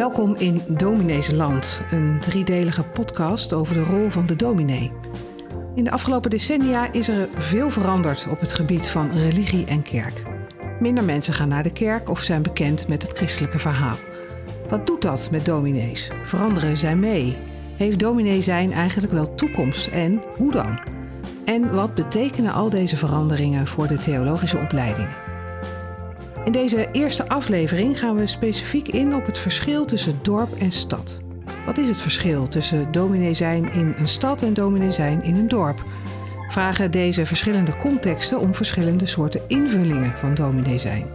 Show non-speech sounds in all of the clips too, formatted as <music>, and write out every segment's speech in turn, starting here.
Welkom in Dominees Land, een driedelige podcast over de rol van de dominee. In de afgelopen decennia is er veel veranderd op het gebied van religie en kerk. Minder mensen gaan naar de kerk of zijn bekend met het christelijke verhaal. Wat doet dat met dominees? Veranderen zij mee? Heeft dominee zijn eigenlijk wel toekomst en hoe dan? En wat betekenen al deze veranderingen voor de theologische opleidingen? In deze eerste aflevering gaan we specifiek in op het verschil tussen dorp en stad. Wat is het verschil tussen dominee zijn in een stad en dominee zijn in een dorp? Vragen deze verschillende contexten om verschillende soorten invullingen van dominee zijn.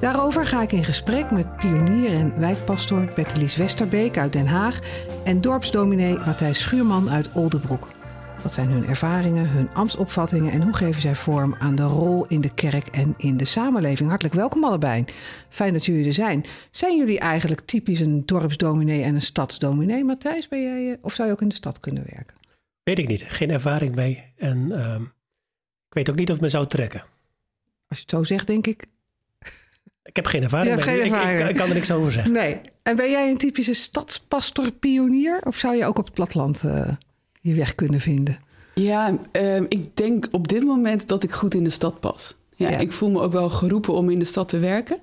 Daarover ga ik in gesprek met pionier en wijkpastoor Bettelies Westerbeek uit Den Haag en dorpsdominee Matthijs Schuurman uit Oldebroek. Wat zijn hun ervaringen, hun ambtsopvattingen en hoe geven zij vorm aan de rol in de kerk en in de samenleving? Hartelijk welkom allebei. Fijn dat jullie er zijn. Zijn jullie eigenlijk typisch een dorpsdominee en een stadsdominee? Matthijs, ben jij, eh, of zou je ook in de stad kunnen werken? Weet ik niet. Geen ervaring mee. En uh, ik weet ook niet of het me zou trekken. Als je het zo zegt, denk ik. Ik heb geen ervaring mee. Geen ervaring. Ik, ik, kan er niks over zeggen. Nee. En ben jij een typische stadspastor-pionier? Of zou je ook op het platteland uh, je weg kunnen vinden? Ja, uh, ik denk op dit moment dat ik goed in de stad pas. Ja, ja, ik voel me ook wel geroepen om in de stad te werken.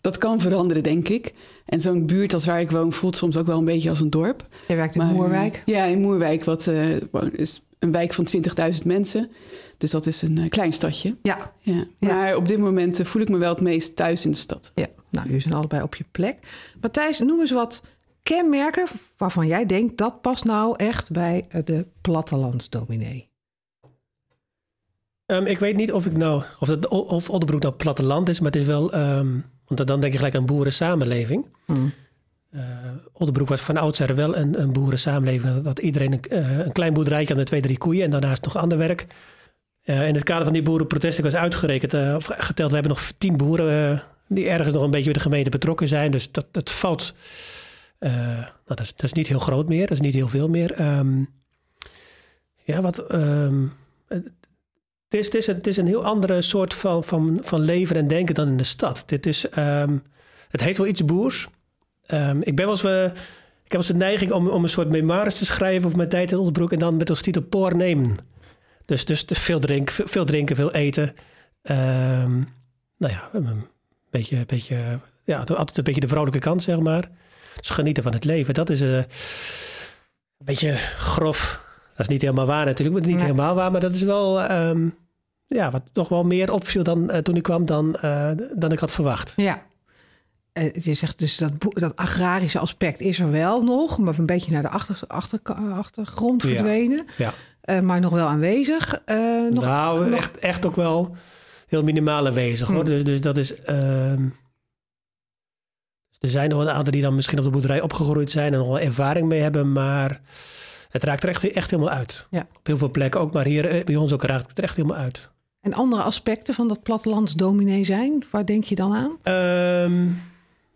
Dat kan veranderen, denk ik. En zo'n buurt als waar ik woon voelt soms ook wel een beetje als een dorp. Je werkt in maar, Moerwijk? Ja, in Moerwijk, wat uh, is een wijk van 20.000 mensen. Dus dat is een uh, klein stadje. Ja. ja. Maar op dit moment uh, voel ik me wel het meest thuis in de stad. Ja, nou, jullie zijn allebei op je plek. Matthijs, noem eens wat kenmerken waarvan jij denkt dat past nou echt bij de plattelandsdominee. Um, ik weet niet of ik nou, of, het, of nou platteland is, maar het is wel, um, want dan denk je gelijk aan boerensamenleving. Hmm. Uh, was van oudsher wel een, een boerensamenleving. Dat, dat iedereen een, uh, een klein boerderijtje had met twee, drie koeien en daarnaast nog ander werk. Uh, in het kader van die boerenprotesten was uitgerekend, of geteld, we hebben nog tien boeren die ergens nog een beetje bij de gemeente betrokken zijn. Dus dat, dat valt, nou, dat, is, dat is niet heel groot meer, dat is niet heel veel meer. Um, ja, wat... Het is, het, is een, het is een heel andere soort van, van, van leven en denken dan in de stad. Dit is, um, het heet wel iets boers. Ik ben wel eens, uh, ik heb eens de neiging om, om een soort memoires te schrijven over mijn tijd in Osbroek en dan met als titel Poor nemen. Dus, dus veel, drink, veel drinken, veel eten. Nou ja, een beetje, beetje, ja, altijd een beetje de vrolijke kant, zeg maar. Dus genieten van het leven. Dat is uh, een beetje grof dat is niet helemaal waar natuurlijk, niet helemaal waar, maar dat is wel um, ja, wat toch wel meer opviel dan uh, toen ik kwam dan, uh, dan ik had verwacht. Ja. Je zegt dus dat, dat agrarische aspect is er wel nog, maar een beetje naar de achter, achter, achtergrond verdwenen. Ja. ja. maar nog wel aanwezig. nog, nou, nog... Echt, echt ook wel heel minimaal aanwezig hoor. Hmm. Dus, dus dat is. Ehm, er zijn nog een aantal die dan misschien op de boerderij opgegroeid zijn en nog wel ervaring mee hebben, maar het raakt er echt, echt helemaal uit. Ja. Op heel veel plekken ook, maar hier eh, bij ons ook raakt het er echt helemaal uit. En andere aspecten van dat plattelandsdominee zijn, waar denk je dan aan? Um,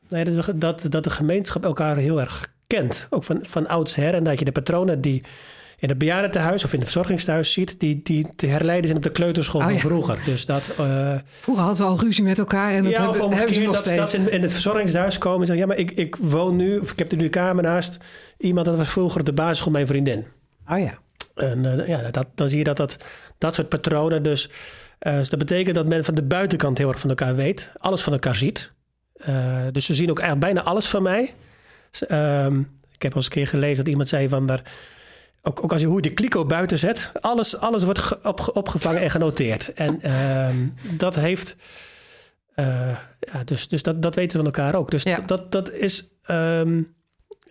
nee, dat, dat, dat de gemeenschap elkaar heel erg kent. Ook van, van oudsher. En dat je de patronen die in het bejaardentehuis of in het verzorgingstehuis ziet, die, die te herleiden zijn op de kleuterschool oh, van vroeger. Dus dat, uh, vroeger hadden ze al ruzie met elkaar en dat ja, hebben, hebben ze nog dat, steeds. Dat ze in, in het verzorgingshuis komen en zeggen, ja, maar ik, ik woon nu, of ik heb er nu een kamer naast iemand, dat was vroeger de basisschool mijn vriendin. Oh ja. En uh, ja, dat, dan zie je dat dat, dat soort patronen dus, uh, dus dat betekent dat men van de buitenkant heel erg van elkaar weet, alles van elkaar ziet. dus ze zien ook eigenlijk bijna alles van mij. Um, ik heb al eens een keer gelezen dat iemand zei van, maar ook, ook als je hoe je de kliko buiten zet, alles, alles wordt op, opgevangen en genoteerd. En uh, dat heeft. Uh, ja, dus dus dat, dat weten we van elkaar ook. Dus ja. dat, dat is. Um,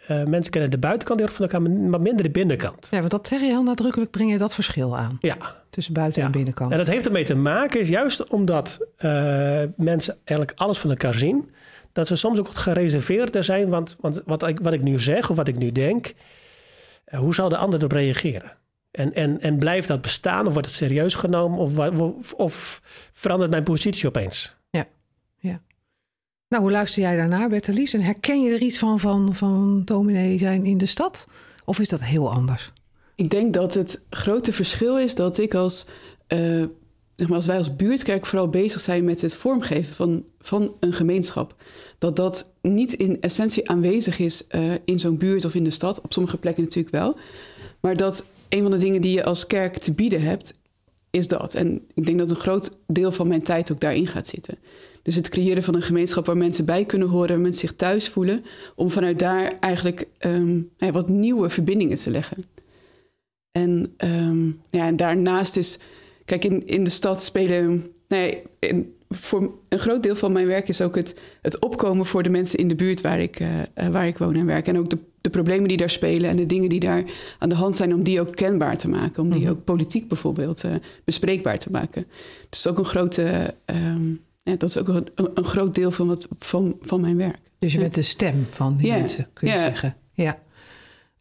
uh, mensen kennen de buitenkant heel erg van elkaar, maar minder de binnenkant. Ja, want dat zeg je heel nadrukkelijk, breng je dat verschil aan. Ja. Tussen buiten ja. en binnenkant. En dat heeft ermee te maken, is juist omdat uh, mensen eigenlijk alles van elkaar zien, dat ze soms ook wat gereserveerder zijn. Want, want wat, ik, wat ik nu zeg of wat ik nu denk, hoe zal de ander erop reageren? En, en, en blijft dat bestaan of wordt het serieus genomen of, of, of verandert mijn positie opeens? Ja, ja. Nou, hoe luister jij daarnaar, Bertelies? En herken je er iets van, van, van dominee zijn in de stad? Of is dat heel anders? Ik denk dat het grote verschil is dat ik als uh, maar, als wij als buurtkerk vooral bezig zijn met het vormgeven van, van een gemeenschap, dat dat niet in essentie aanwezig is uh, in zo'n buurt of in de stad, op sommige plekken natuurlijk wel, maar dat een van de dingen die je als kerk te bieden hebt, is dat. En ik denk dat een groot deel van mijn tijd ook daarin gaat zitten. Dus het creëren van een gemeenschap waar mensen bij kunnen horen, waar mensen zich thuis voelen, om vanuit daar eigenlijk ja, wat nieuwe verbindingen te leggen. En, um, ja, en daarnaast is, kijk, in, in de stad spelen, nee, in, voor een groot deel van mijn werk is ook het, het opkomen voor de mensen in de buurt waar ik, uh, waar ik woon en werk. En ook de, de problemen die daar spelen en de dingen die daar aan de hand zijn, om die ook kenbaar te maken. Om die mhm. ook politiek bijvoorbeeld uh, bespreekbaar te maken. Dus ook een grote. Um, ja, dat is ook een, een, groot deel van, wat, van, van mijn werk. Dus je bent de stem van die mensen, kun je zeggen. Ja.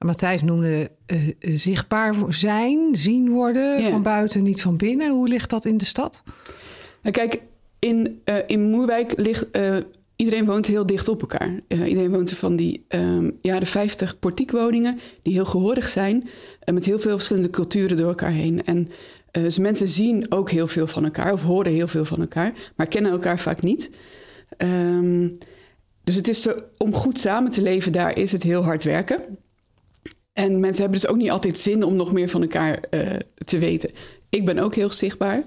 Matthijs noemde uh, zichtbaar zijn, zien worden van buiten, niet van binnen. Hoe ligt dat in de stad? Nou, kijk, in, uh, in Moerwijk ligt. Uh, iedereen woont heel dicht op elkaar. iedereen woont er van die um, jaren 50 portiekwoningen, die heel gehoorig zijn, met heel veel verschillende culturen door elkaar heen. En dus mensen zien ook heel veel van elkaar of horen heel veel van elkaar, maar kennen elkaar vaak niet. Um, dus het is zo, om goed samen te leven, daar is het heel hard werken. En mensen hebben dus ook niet altijd zin om nog meer van elkaar uh, te weten. Ik ben ook heel zichtbaar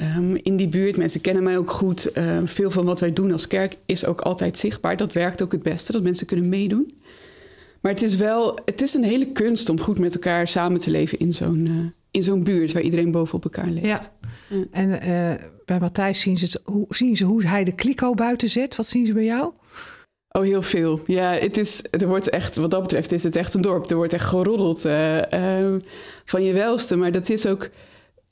um, in die buurt. Mensen kennen mij ook goed. Uh, veel van wat wij doen als kerk is ook altijd zichtbaar. Dat werkt ook het beste, dat mensen kunnen meedoen. Maar het is wel, het is een hele kunst om goed met elkaar samen te leven in zo'n uh, in zo'n buurt waar iedereen bovenop elkaar leeft. Ja. En uh, bij Matthijs zien ze, het, hoe, zien ze hoe hij de kliko buiten zet. Wat zien ze bij jou? Oh, heel veel. Ja, het is, er wordt echt, wat dat betreft is het echt een dorp. Er wordt echt geroddeld uh, uh, van je welste. Maar dat is ook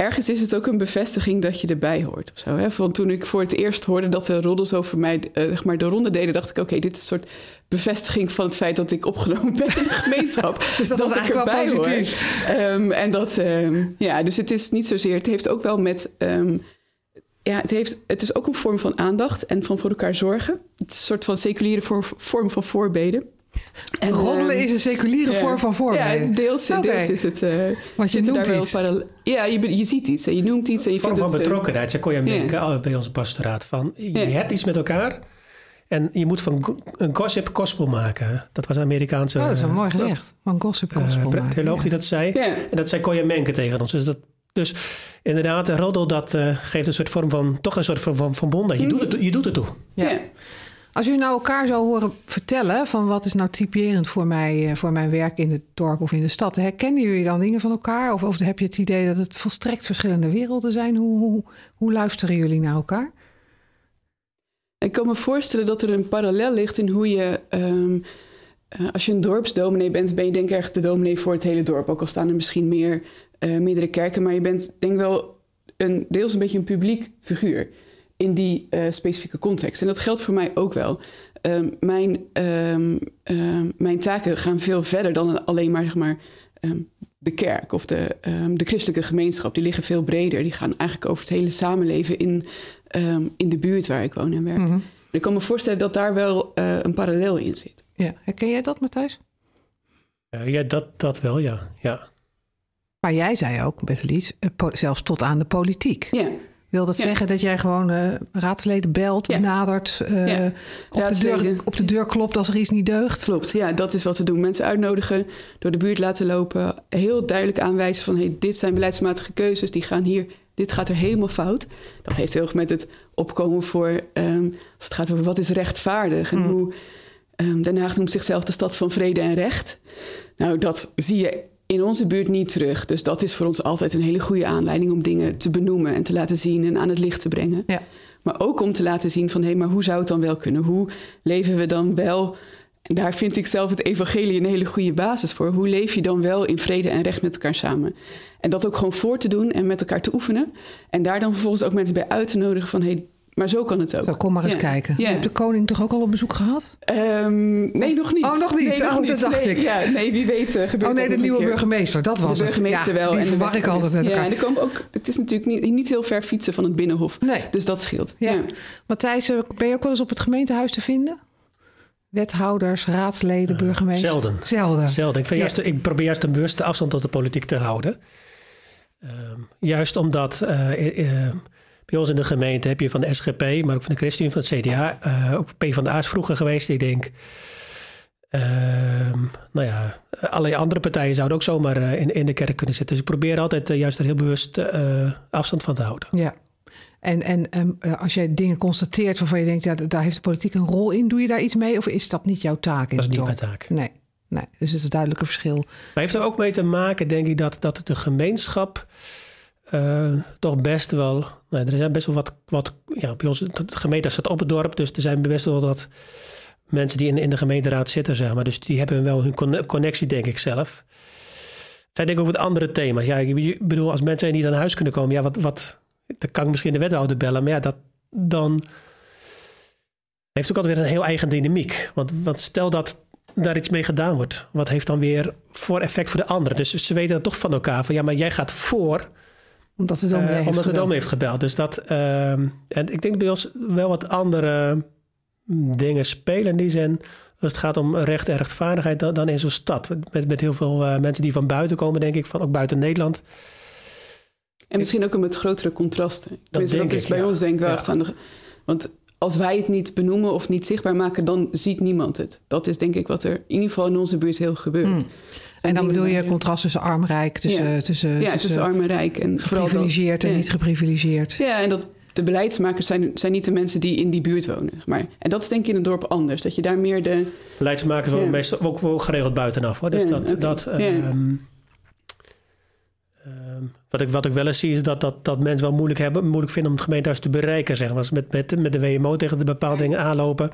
ergens is het ook een bevestiging dat je erbij hoort. Of zo, hè? Want toen ik voor het eerst hoorde dat de roddels over mij uh, zeg maar de ronde deden, dacht ik: oké, dit is een soort bevestiging van het feit dat ik opgenomen ben in de <laughs> gemeenschap. dus dat, was eigenlijk wel positief. Um, en dat, um, ja, dus het is niet zozeer. Het heeft ook wel met. Um, ja, het, heeft, het is ook een vorm van aandacht en van voor elkaar zorgen. Het is een soort van seculiere vorm van voorbeden. En roddelen uh, is een seculiere vorm van voorbereiding. Ja, deels, okay. deels is het. Uh, Want je noemt iets. ja, je, je ziet iets en je noemt iets en je vorm vindt van het, betrokkenheid. Zo kon je denken yeah. bij ons pastoraat van je hebt iets met elkaar. En je moet van een gossip gospel maken. Dat was een Amerikaanse... Oh, dat is een mooi gezegd. Van gossip gospel uh, theoloog die dat zei. Yeah. En dat zei Koya Menke tegen ons. Dus, dat, dus inderdaad, een roddel dat uh, geeft een soort vorm van... toch een soort vorm van, van bondheid. Je, mm. doet het, je doet het toe. Ja. Als u nou elkaar zou horen vertellen van wat is nou typerend voor, mij, voor mijn werk in het dorp of in de stad, herkennen jullie dan dingen van elkaar? Of, of heb je het idee dat het volstrekt verschillende werelden zijn? Hoe, hoe, hoe luisteren jullie naar elkaar? Ik kan me voorstellen dat er een parallel ligt in hoe je. Um, uh, als je een dorpsdominee bent, ben je denk ik echt de dominee voor het hele dorp. Ook al staan er misschien meer, uh, meerdere kerken, maar je bent denk wel een, deels een beetje een publiek figuur in die uh, specifieke context. En dat geldt voor mij ook wel. Um, mijn, um, um, mijn taken gaan veel verder dan alleen maar, zeg maar de kerk of de, de christelijke gemeenschap. Die liggen veel breder. Die gaan eigenlijk over het hele samenleven in, in de buurt waar ik woon en werk. Mm -hmm. Ik kan me voorstellen dat daar wel uh, een parallel in zit. Ja, herken jij dat, Matthijs? Uh, ja, dat, dat wel, ja. ja. Maar jij zei ook, Bettelies, zelfs tot aan de politiek. Ja. Wil dat ja. zeggen dat jij gewoon uh, raadsleden belt, ja. benadert, uh, ja. op, de deur, op de deur klopt als er iets niet deugt? Klopt, ja, dat is wat we doen. Mensen uitnodigen, door de buurt laten lopen, heel duidelijk aanwijzen van hey, dit zijn beleidsmatige keuzes, die gaan hier, dit gaat er helemaal fout. Dat heeft heel erg met het opkomen voor, um, als het gaat over wat is rechtvaardig en mm. hoe um, Den Haag noemt zichzelf de stad van vrede en recht. Nou, dat zie je in onze buurt niet terug. Dus dat is voor ons altijd een hele goede aanleiding om dingen te benoemen en te laten zien en aan het licht te brengen. Ja. Maar ook om te laten zien van hé, hey, maar hoe zou het dan wel kunnen? Hoe leven we dan wel? En daar vind ik zelf het evangelie een hele goede basis voor. Hoe leef je dan wel in vrede en recht met elkaar samen? En dat ook gewoon voor te doen en met elkaar te oefenen. En daar dan vervolgens ook mensen bij uit te nodigen van hé, hey, maar zo kan het ook. Zo, kom maar eens ja. kijken. Ja. Je hebt de koning toch ook al op bezoek gehad? Um, nee, nog niet. Oh, nog niet? Nee, nog oh, niet. dat dacht nee, ik. Ja, nee, wie weet uh, gebeurt Oh nee, de nieuwe burgemeester, dat was de burgemeester het. wel. Die en verwar ik altijd met elkaar. Ja, en er komen ook, het is natuurlijk niet, niet heel ver fietsen van het Binnenhof. Nee. Dus dat scheelt. Ja. ja. Matthijs, eh, ben je ook wel eens op het gemeentehuis te vinden? Wethouders, raadsleden, uh, burgemeesters? Zelden. Zelden. Zelden. Ik, vind ja. juist, ik probeer juist een bewuste afstand tot de politiek te houden. Uh, juist omdat... Uh, bij ons in de gemeente heb je van de SGP, maar ook van de ChristenUnie, van het CDA, uh, ook P van de A's vroeger geweest. Ik denk, uh, nou ja, allerlei andere partijen zouden ook zomaar uh, in, in de kerk kunnen zitten. Dus ik probeer altijd juist er heel bewust afstand van te houden. Ja. En, en um, als jij dingen constateert waarvan je denkt, ja, daar heeft de politiek een rol in, doe je daar iets mee of is dat niet jouw taak? In dat is niet mijn taak. Nee, nee, dus het is een duidelijke verschil. Maar heeft er ook mee te maken, denk ik, dat, dat de gemeenschap uh, toch best wel. Nou, er zijn best wel wat. wat ja, bij ons, de gemeente staat op het dorp, dus er zijn best wel wat mensen die in, in de gemeenteraad zitten, zeg maar. Dus die hebben wel hun connectie, denk ik zelf. Het zijn denk ik ook wat andere thema's. Ja, ik bedoel, als mensen niet aan huis kunnen komen, ja, wat, wat, dan kan ik misschien de wethouder bellen, maar ja, dat dan heeft ook altijd weer een heel eigen dynamiek. Want, want stel dat daar iets mee gedaan wordt, wat heeft dan weer voor effect voor de anderen? Dus ze weten dat toch van elkaar van ja, maar jij gaat voor omdat de dominee, uh, heeft, omdat gebeld. de heeft gebeld. Dus dat, uh, en ik denk bij ons wel wat andere dingen spelen in die zin. Als het gaat om recht en rechtvaardigheid, dan, dan in zo'n stad. Met, met heel veel uh, mensen die van buiten komen, denk ik, van ook buiten Nederland. En misschien ook met grotere contrasten. Dat, denk dat is ik, bij ja. ons denk ik wel Ja. echt aan de... Want als wij het niet benoemen of niet zichtbaar maken, dan ziet niemand het. Dat is denk ik wat er in ieder geval in onze buurt heel gebeurt. Hmm. En dan bedoel je contrast tussen arm-rijk, tussen, Ja. tussen, Ja, tussen arm en rijk. En dat- geprivilegeerd en ja. niet geprivilegeerd. Ja, en dat de beleidsmakers zijn, zijn niet de mensen die in die buurt wonen. zeg Maar, en dat is denk ik in een dorp anders. Dat je daar meer de... Beleidsmakers worden Ja. meestal ook wel geregeld buitenaf. Hoor. Dus Ja, dat, dat, Ja. ehm, ehm, wat, ik, wat ik wel eens zie is dat, dat, dat mensen wel moeilijk, hebben, moeilijk vinden om het gemeentehuis te bereiken. Zeg maar. Als ze met, met, met de WMO tegen de bepaalde dingen aanlopen.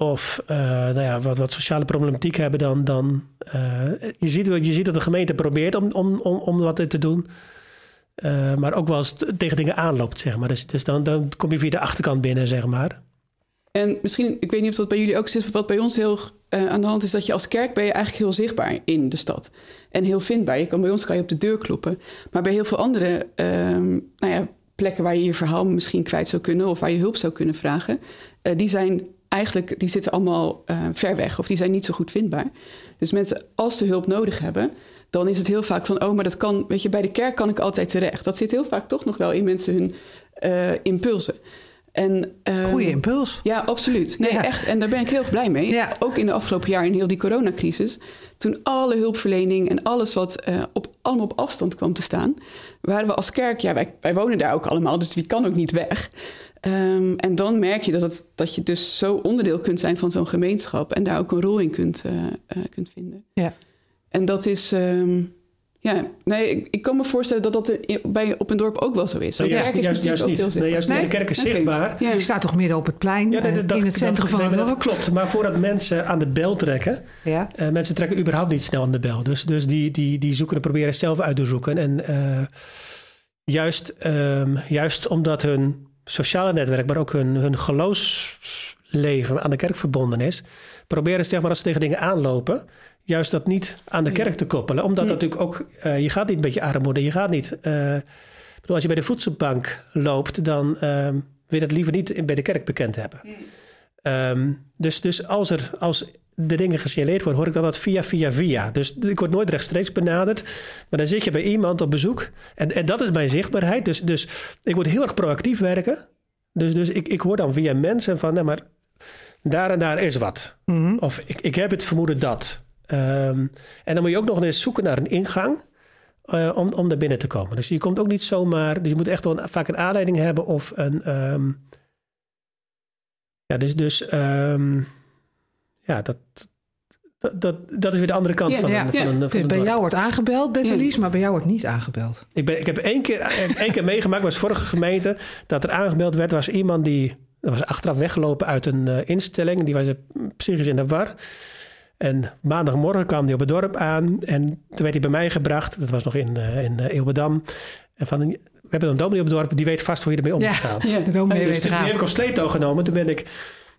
Of eh, nou ja, wat, wat sociale problematiek hebben, dan. dan eh, je, ziet, je ziet dat de gemeente probeert om, om, om, om wat te doen. Eh, maar ook wel eens tegen dingen aanloopt, zeg maar. Dus, dus dan, dan kom je via de achterkant binnen, zeg maar. En misschien, ik weet niet of dat bij jullie ook zit, wat bij ons heel aan de hand is, dat je als kerk ben je eigenlijk heel zichtbaar in de stad. En heel vindbaar. Je kan, bij ons kan je op de deur kloppen. Maar bij heel veel andere ehm, nou ja, plekken waar je je verhaal misschien kwijt zou kunnen of waar je hulp zou kunnen vragen, die zijn eigenlijk, die zitten allemaal eh, ver weg of die zijn niet zo goed vindbaar. Dus mensen, als ze hulp nodig hebben, dan is het heel vaak van, oh, maar dat kan, weet je, bij de kerk kan ik altijd terecht. Dat zit heel vaak toch nog wel in mensen hun eh, impulsen. En, ehm, Goeie impuls. ja, absoluut. Nee, Ja. echt. En daar ben ik heel blij mee. Ja. Ook in de afgelopen jaar in heel die coronacrisis. Toen alle hulpverlening en alles wat eh, op, allemaal op afstand kwam te staan... waren we als kerk... Ja, wij, wij wonen daar ook allemaal, dus wie kan ook niet weg. Ehm, en dan merk je dat, het, dat je dus zo onderdeel kunt zijn van zo'n gemeenschap... en daar ook een rol in kunt, eh, eh, kunt vinden. Ja. En dat is... ehm, ja, nee, ik, ik kan me voorstellen dat dat bij, op een dorp ook wel zo is. Nee, De juist, kerk is juist, niet. Nee, juist niet. De kerk is zichtbaar. Ja. Je staat toch midden op het plein, Ja, nee, eh, dat, in het centrum dat, van nee, het maar dorp. dat klopt. Maar voordat mensen aan de bel trekken, Ja. eh, mensen trekken überhaupt niet snel aan de bel. Dus, dus die, die, die zoeken en proberen zelf uit te zoeken. En eh, juist, ehm, juist omdat hun sociale netwerk, maar ook hun, hun geloofsleven aan de kerk verbonden is, proberen ze zeg maar als ze tegen dingen aanlopen, juist dat niet aan de kerk te koppelen. Omdat Ja. natuurlijk ook, eh, je gaat niet met je armoede, je gaat niet. eh, bedoel, als je bij de voedselbank loopt, dan ehm, wil je dat liever niet bij de kerk bekend hebben. Ehm, dus, dus als, er, als de dingen gesignaleerd worden, hoor ik dat dat via, via, via. Dus ik word nooit rechtstreeks benaderd. Maar dan zit je bij iemand op bezoek. En, en dat is mijn zichtbaarheid. Dus, dus ik moet heel erg proactief werken. Dus, dus ik, ik hoor dan via mensen van, nou maar daar en daar is wat. Mhm. Of ik, ik heb het vermoeden dat. Ehm, en dan moet je ook nog eens zoeken naar een ingang. eh, om, om daar binnen te komen. Dus je komt ook niet zomaar. Dus je moet echt wel een- vaak een aanleiding hebben of een. ehm, ja, dus. dus ehm, ja, dat, dat, dat, dat is weer de andere kant Ja, van, ja. een, van, een, van een bij dorp. jou wordt aangebeld, Bettelies, maar bij jou wordt niet aangebeld. Ik, ben, ik heb één keer, één keer meegemaakt, was vorige gemeente, dat er aangemeld werd, was iemand die dat was achteraf weggelopen uit een eh, instelling. Die was psychisch in de war. En maandagmorgen kwam hij op het dorp aan en toen werd hij bij mij gebracht. Dat was nog in, eh in Eeuwedam. En van, we hebben een dominee op het dorp, die weet vast hoe je ermee om moet Ja, gaan. <laughs> Ja. de dominee Dus weet Die raad. heb ik op sleeptouw genomen. Toen ben ik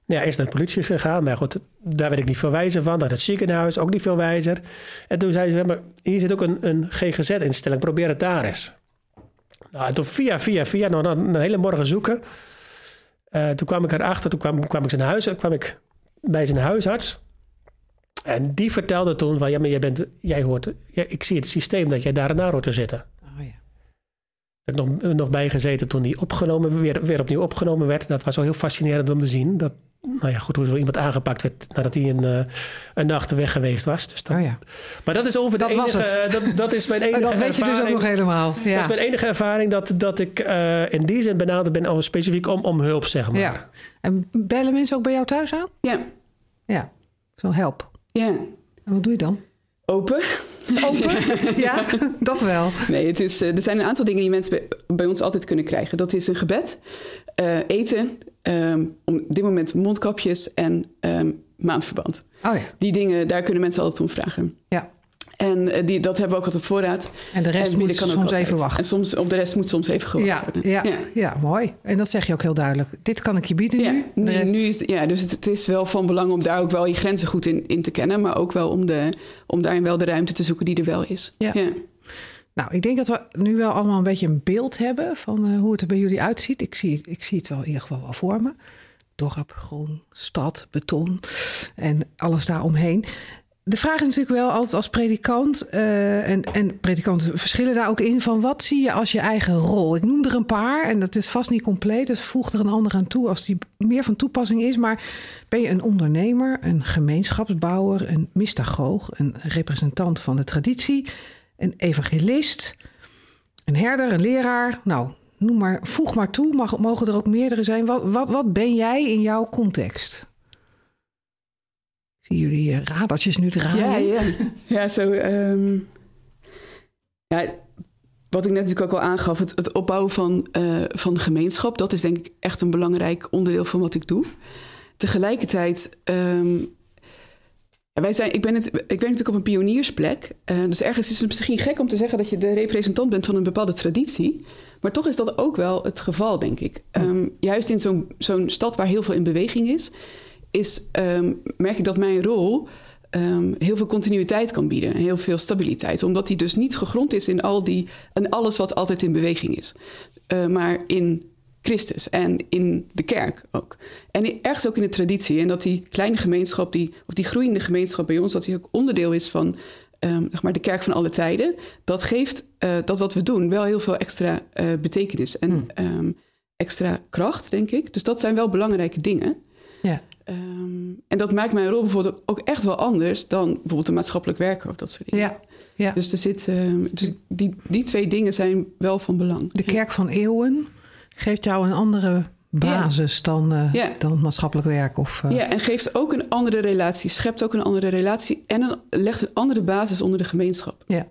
nou ja, eerst naar de politie gegaan. Maar goed, daar werd ik niet veel wijzer van. Naar het ziekenhuis, ook niet veel wijzer. En toen zei ze, maar hier zit ook een, een GGZ-instelling. Probeer het daar eens. Nou, en toen via, via, via, nog een, een hele morgen zoeken. Eh, toen kwam ik erachter, toen kwam, kwam ik zijn huis, kwam ik bij zijn huisarts. En die vertelde toen van, ja, maar jij bent, jij hoort, ja, ik zie het systeem dat jij daar en daar hoort te zitten. Heb nog, nog bijgezeten toen die opgenomen, weer, weer opnieuw opgenomen werd. Dat was wel heel fascinerend om te zien. Dat, nou ja, goed, hoe er iemand aangepakt werd nadat hij een, uh, een nacht weg geweest was. Dus dat, oh ja. Maar dat is over dat de enige... Was het. Dat, dat is mijn <laughs> enige Dat weet je dus ook nog helemaal. Ja. Dat is mijn enige ervaring dat, dat ik uh, in die zin benaderd ben... Al specifiek om, om hulp, zeg maar. Ja. En bellen mensen ook bij jou thuis aan? Ja. Ja, zo help. Ja. En wat doe je dan? Open. Open? <laughs> ja, dat wel. Nee, het is, er zijn een aantal dingen die mensen bij, bij ons altijd kunnen krijgen. Dat is een gebed, uh, eten, um, op dit moment mondkapjes en um, maandverband. Oh ja. Die dingen, daar kunnen mensen altijd om vragen. Ja. En uh, die, dat hebben we ook altijd op voorraad. En de rest en moet kan soms even wachten. En soms, op de rest moet soms even gewacht ja, worden. Ja, ja. ja, mooi. En dat zeg je ook heel duidelijk. Dit kan ik je bieden ja, nu. nu, nu is, ja, dus het, het, is wel van belang om daar ook wel je grenzen goed in, in te kennen. Maar ook wel om, de, om daarin wel de ruimte te zoeken die er wel is. Ja. ja. Nou, ik denk dat we nu wel allemaal een beetje een beeld hebben van uh, hoe het er bij jullie uitziet. Ik zie, ik zie het wel in ieder geval wel voor me. Dorp, groen, stad, beton en alles daaromheen. De vraag is natuurlijk wel altijd als predikant, uh, en, en predikanten verschillen daar ook in, van wat zie je als je eigen rol? Ik noem er een paar en dat is vast niet compleet, dus voeg er een ander aan toe als die meer van toepassing is. Maar ben je een ondernemer, een gemeenschapsbouwer, een mystagoog, een representant van de traditie, een evangelist, een herder, een leraar? Nou, noem maar, voeg maar toe, mag, mogen er ook meerdere zijn. Wat, wat, wat ben jij in jouw context? Jullie radertjes nu draaien? Ja, ja. <laughs> ja zo. Um, ja, wat ik net natuurlijk ook al aangaf, het, het opbouwen van, uh, van gemeenschap, dat is denk ik echt een belangrijk onderdeel van wat ik doe. Tegelijkertijd, um, wij zijn, ik, ben het, ik werk natuurlijk op een pioniersplek. Uh, dus ergens is het misschien gek om te zeggen dat je de representant bent van een bepaalde traditie. Maar toch is dat ook wel het geval, denk ik. Um, juist in zo'n zo'n stad waar heel veel in beweging is, is, um, merk ik dat mijn rol um, heel veel continuïteit kan bieden. Heel veel stabiliteit. Omdat die dus niet gegrond is in, al die, in alles wat altijd in beweging is. Uh, maar in Christus en in de kerk ook. En ergens ook in de traditie. En dat die kleine gemeenschap, die, of die groeiende gemeenschap bij ons... dat die ook onderdeel is van um, zeg maar de kerk van alle tijden. Dat geeft uh, dat wat we doen wel heel veel extra uh, betekenis en hmm. extra kracht, denk ik. Dus dat zijn wel belangrijke dingen. Ja. Um, en dat maakt mijn rol bijvoorbeeld ook echt wel anders dan bijvoorbeeld een maatschappelijk werker of dat soort dingen. Ja, ja. Dus, er zit, uh, dus die, die twee dingen zijn wel van belang. De kerk van eeuwen geeft jou een andere basis dan, uh, dan maatschappelijk werk. Of, uh... Ja, en geeft ook een andere relatie, schept ook een andere relatie en een, legt een andere basis onder de gemeenschap. Ja.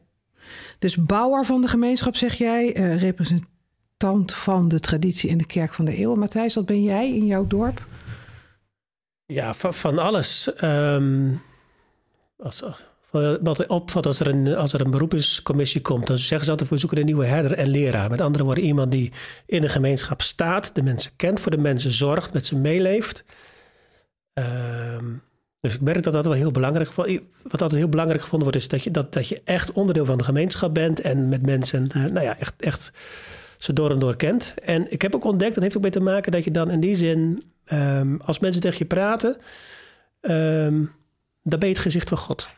Dus bouwer van de gemeenschap, zeg jij, uh, representant van de traditie in de kerk van de eeuwen. Matthijs, dat ben jij in jouw dorp? Ja, van, alles. Um, als, wat opvalt als er, een, als er een beroepscommissie komt, dan zeggen ze altijd: we zoeken een nieuwe herder en leraar. Met andere woorden, iemand die in de gemeenschap staat, de mensen kent, voor de mensen zorgt, met ze meeleeft. Um, dus ik merk dat dat wel heel belangrijk Wat altijd heel belangrijk gevonden wordt, is dat je, dat, dat je echt onderdeel van de gemeenschap bent en met mensen, uh, nou ja, echt, echt ze door en door kent. En ik heb ook ontdekt, dat heeft ook mee te maken dat je dan in die zin Um, als mensen tegen je praten, um, dan ben je het gezicht van God.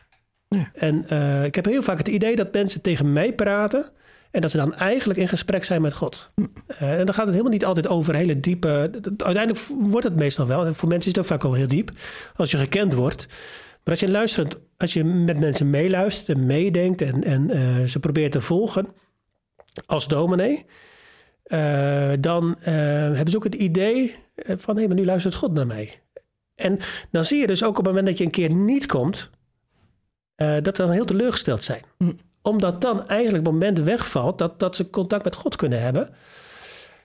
Ja. En uh, ik heb heel vaak het idee dat mensen tegen mij praten en dat ze dan eigenlijk in gesprek zijn met God. Hm. Uh, en dan gaat het helemaal niet altijd over hele diepe. Uiteindelijk wordt het meestal wel. Voor mensen is het ook vaak wel heel diep als je gekend wordt. Maar als je luistert, als je met mensen meeluistert en meedenkt en, en uh, ze probeert te volgen als dominee. Uh, dan uh, hebben ze ook het idee van hé, hey, maar nu luistert God naar mij. En dan zie je dus ook op het moment dat je een keer niet komt, uh, dat ze dan heel teleurgesteld zijn. Mm. Omdat dan eigenlijk het moment wegvalt dat, dat ze contact met God kunnen hebben.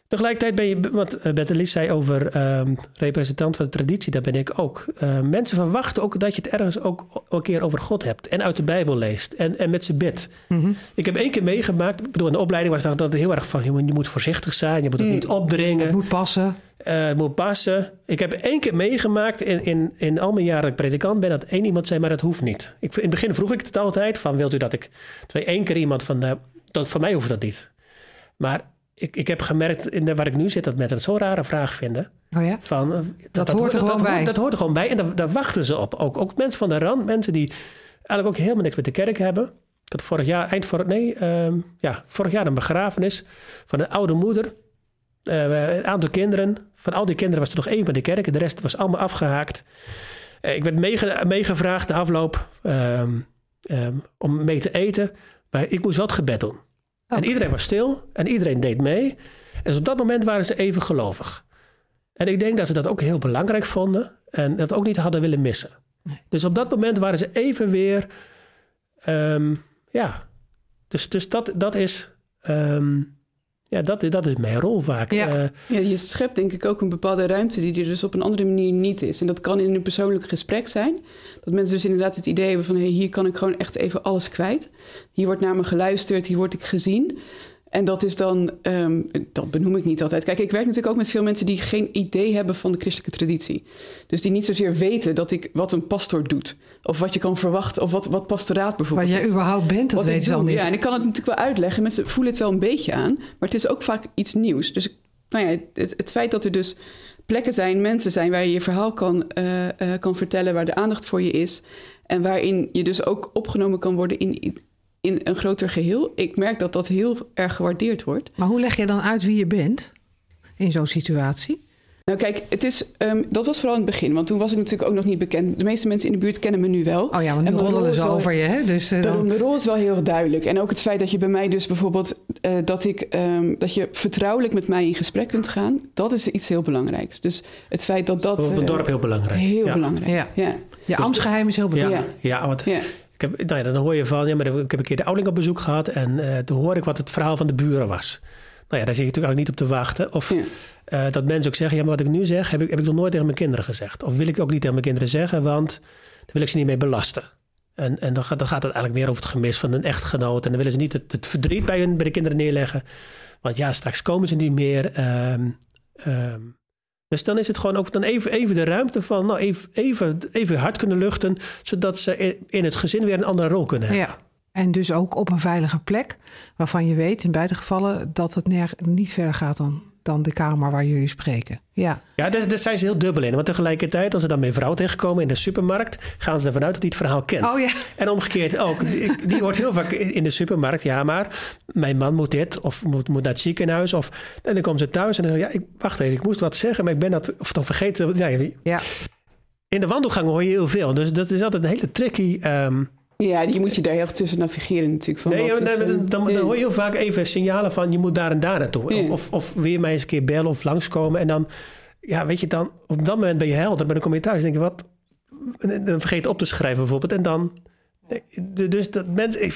Tegelijkertijd ben je, wat Bettelis zei over um, representant van de traditie, dat ben ik ook. Uh, mensen verwachten ook dat je het ergens ook een keer over God hebt en uit de Bijbel leest en, en met ze bidt. Mm-hmm. Ik heb één keer meegemaakt, ik bedoel, in de opleiding was dat, heel erg van, je moet, je moet voorzichtig zijn, je moet het Mm. niet opdringen. Het moet passen. Uh, het moet passen. Ik heb één keer meegemaakt in, in, in al mijn jaren dat ik predikant ben, dat één iemand zei, maar dat hoeft niet. Ik, in het begin vroeg ik het altijd van, wilt u dat ik... Twee één keer iemand van, uh, dat, voor mij hoeft dat niet. Maar ik, ik heb gemerkt, in de, waar ik nu zit, dat mensen het zo'n rare vraag vinden. Oh ja? Van, uh, dat, dat, hoort er dat, gewoon bij. Dat hoort er gewoon bij en daar, daar wachten ze op. Ook, ook mensen van de rand, mensen die eigenlijk ook helemaal niks met de kerk hebben. Ik had vorig jaar, eind vorig, nee, ehm, ja, vorig jaar een begrafenis van een oude moeder. Uh, een aantal kinderen. Van al die kinderen was er nog één van de kerk. De rest was allemaal afgehaakt. Uh, ik werd meegevraagd de afloop um, um, om mee te eten. Maar ik moest wel het gebed doen. En iedereen was stil en iedereen deed mee. En dus op dat moment waren ze even gelovig. En ik denk dat ze dat ook heel belangrijk vonden. En dat ook niet hadden willen missen. Nee. Dus op dat moment waren ze even weer. Um, ja. Dus, dus dat, dat is. Um, ja, dat, dat is mijn rol vaak. Ja. Uh, ja, je schept denk ik ook een bepaalde ruimte die er dus op een andere manier niet is. En dat kan in een persoonlijk gesprek zijn. Dat mensen dus inderdaad het idee hebben van... Hey, hier kan ik gewoon echt even alles kwijt. Hier wordt naar me geluisterd, hier word ik gezien. En dat is dan, um, dat benoem ik niet altijd. Kijk, ik werk natuurlijk ook met veel mensen die geen idee hebben van de christelijke traditie. Dus die niet zozeer weten dat ik wat een pastor doet. Of wat je kan verwachten, of wat, wat pastoraat bijvoorbeeld. Waar jij überhaupt bent, dat weet je al niet. Ja, en ik kan het natuurlijk wel uitleggen. Mensen voelen het wel een beetje aan. Maar het is ook vaak iets nieuws. Dus nou ja, het, het feit dat er dus plekken zijn, mensen zijn waar je je verhaal kan, uh, uh, kan vertellen, waar de aandacht voor je is. En waarin je dus ook opgenomen kan worden in in een groter geheel. Ik merk dat dat heel erg gewaardeerd wordt. Maar hoe leg je dan uit wie je bent in zo'n situatie? Nou kijk, het is, um, dat was vooral in het begin. Want toen was ik natuurlijk ook nog niet bekend. De meeste mensen in de buurt kennen me nu wel. Oh ja, want nu roddelen ze over je. Hè? Dus, uh, de, de, rol is wel heel duidelijk. En ook het feit dat je bij mij dus bijvoorbeeld... Uh, dat, ik, um, dat je vertrouwelijk met mij in gesprek kunt gaan... dat is iets heel belangrijks. Dus het feit dat dat... Op het dorp heel belangrijk. Heel ja. belangrijk, ja. ja. Je dus, ambtsgeheim is heel belangrijk. Ja, ja want... Ik heb, nou ja, dan hoor je van, ja, maar ik heb een keer de ouderling op bezoek gehad en uh, toen hoorde ik wat het verhaal van de buren was. Nou ja, daar zit je natuurlijk niet op te wachten. Of ja. uh, dat mensen ook zeggen, ja, maar wat ik nu zeg, heb ik, heb ik nog nooit tegen mijn kinderen gezegd. Of wil ik ook niet tegen mijn kinderen zeggen, want daar wil ik ze niet mee belasten. En, en dan, gaat, dan gaat het eigenlijk meer over het gemis van een echtgenoot. En dan willen ze niet het, het verdriet bij, hun, bij de kinderen neerleggen. Want ja, straks komen ze niet meer. Um, um, dus dan is het gewoon ook dan even, even de ruimte van nou, even, even, hard kunnen luchten, zodat ze in het gezin weer een andere rol kunnen hebben. Ja. En dus ook op een veilige plek, waarvan je weet in beide gevallen dat het niet verder gaat dan dan de kamer waar jullie spreken. Ja, ja daar, daar zijn ze heel dubbel in. Want tegelijkertijd, als ze dan mijn vrouw tegenkomen in de supermarkt, gaan ze ervan uit dat hij het verhaal kent. Oh, ja. En omgekeerd ook. Die, die wordt heel vaak in de supermarkt, ja, maar mijn man moet dit, of moet, moet naar het ziekenhuis. Of, en dan komen ze thuis en dan zeggen ja, ik, wacht even, ik moest wat zeggen, maar ik ben dat, of dan vergeten. Ja, ja. In de wandelgang hoor je heel veel. Dus dat is altijd een hele tricky. Um, ja, die moet je daar heel tussen navigeren natuurlijk. Van nee, nee, dan, dan, dan, hoor je heel vaak even signalen van je moet daar en daar naartoe. Ja. Of, of weer mij eens een keer bellen of langskomen. En dan, ja, weet je, dan op dat moment ben je helder. Maar dan kom je thuis en denk je, wat? Dan vergeet op te schrijven bijvoorbeeld. En dan... Dus dat mensen,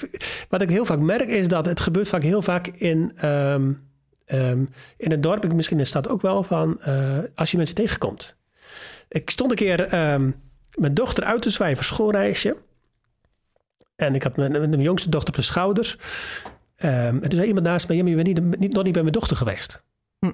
wat ik heel vaak merk is dat het gebeurt vaak heel vaak in, um, um, in het dorp, misschien in de stad ook wel, van uh, als je mensen tegenkomt. Ik stond een keer um, mijn dochter uit te zwijgen, schoolreisje. En ik had mijn, mijn jongste dochter op de schouders. Um, en toen zei iemand naast me: ja, maar je bent niet, niet, nog niet bij mijn dochter geweest. Hm.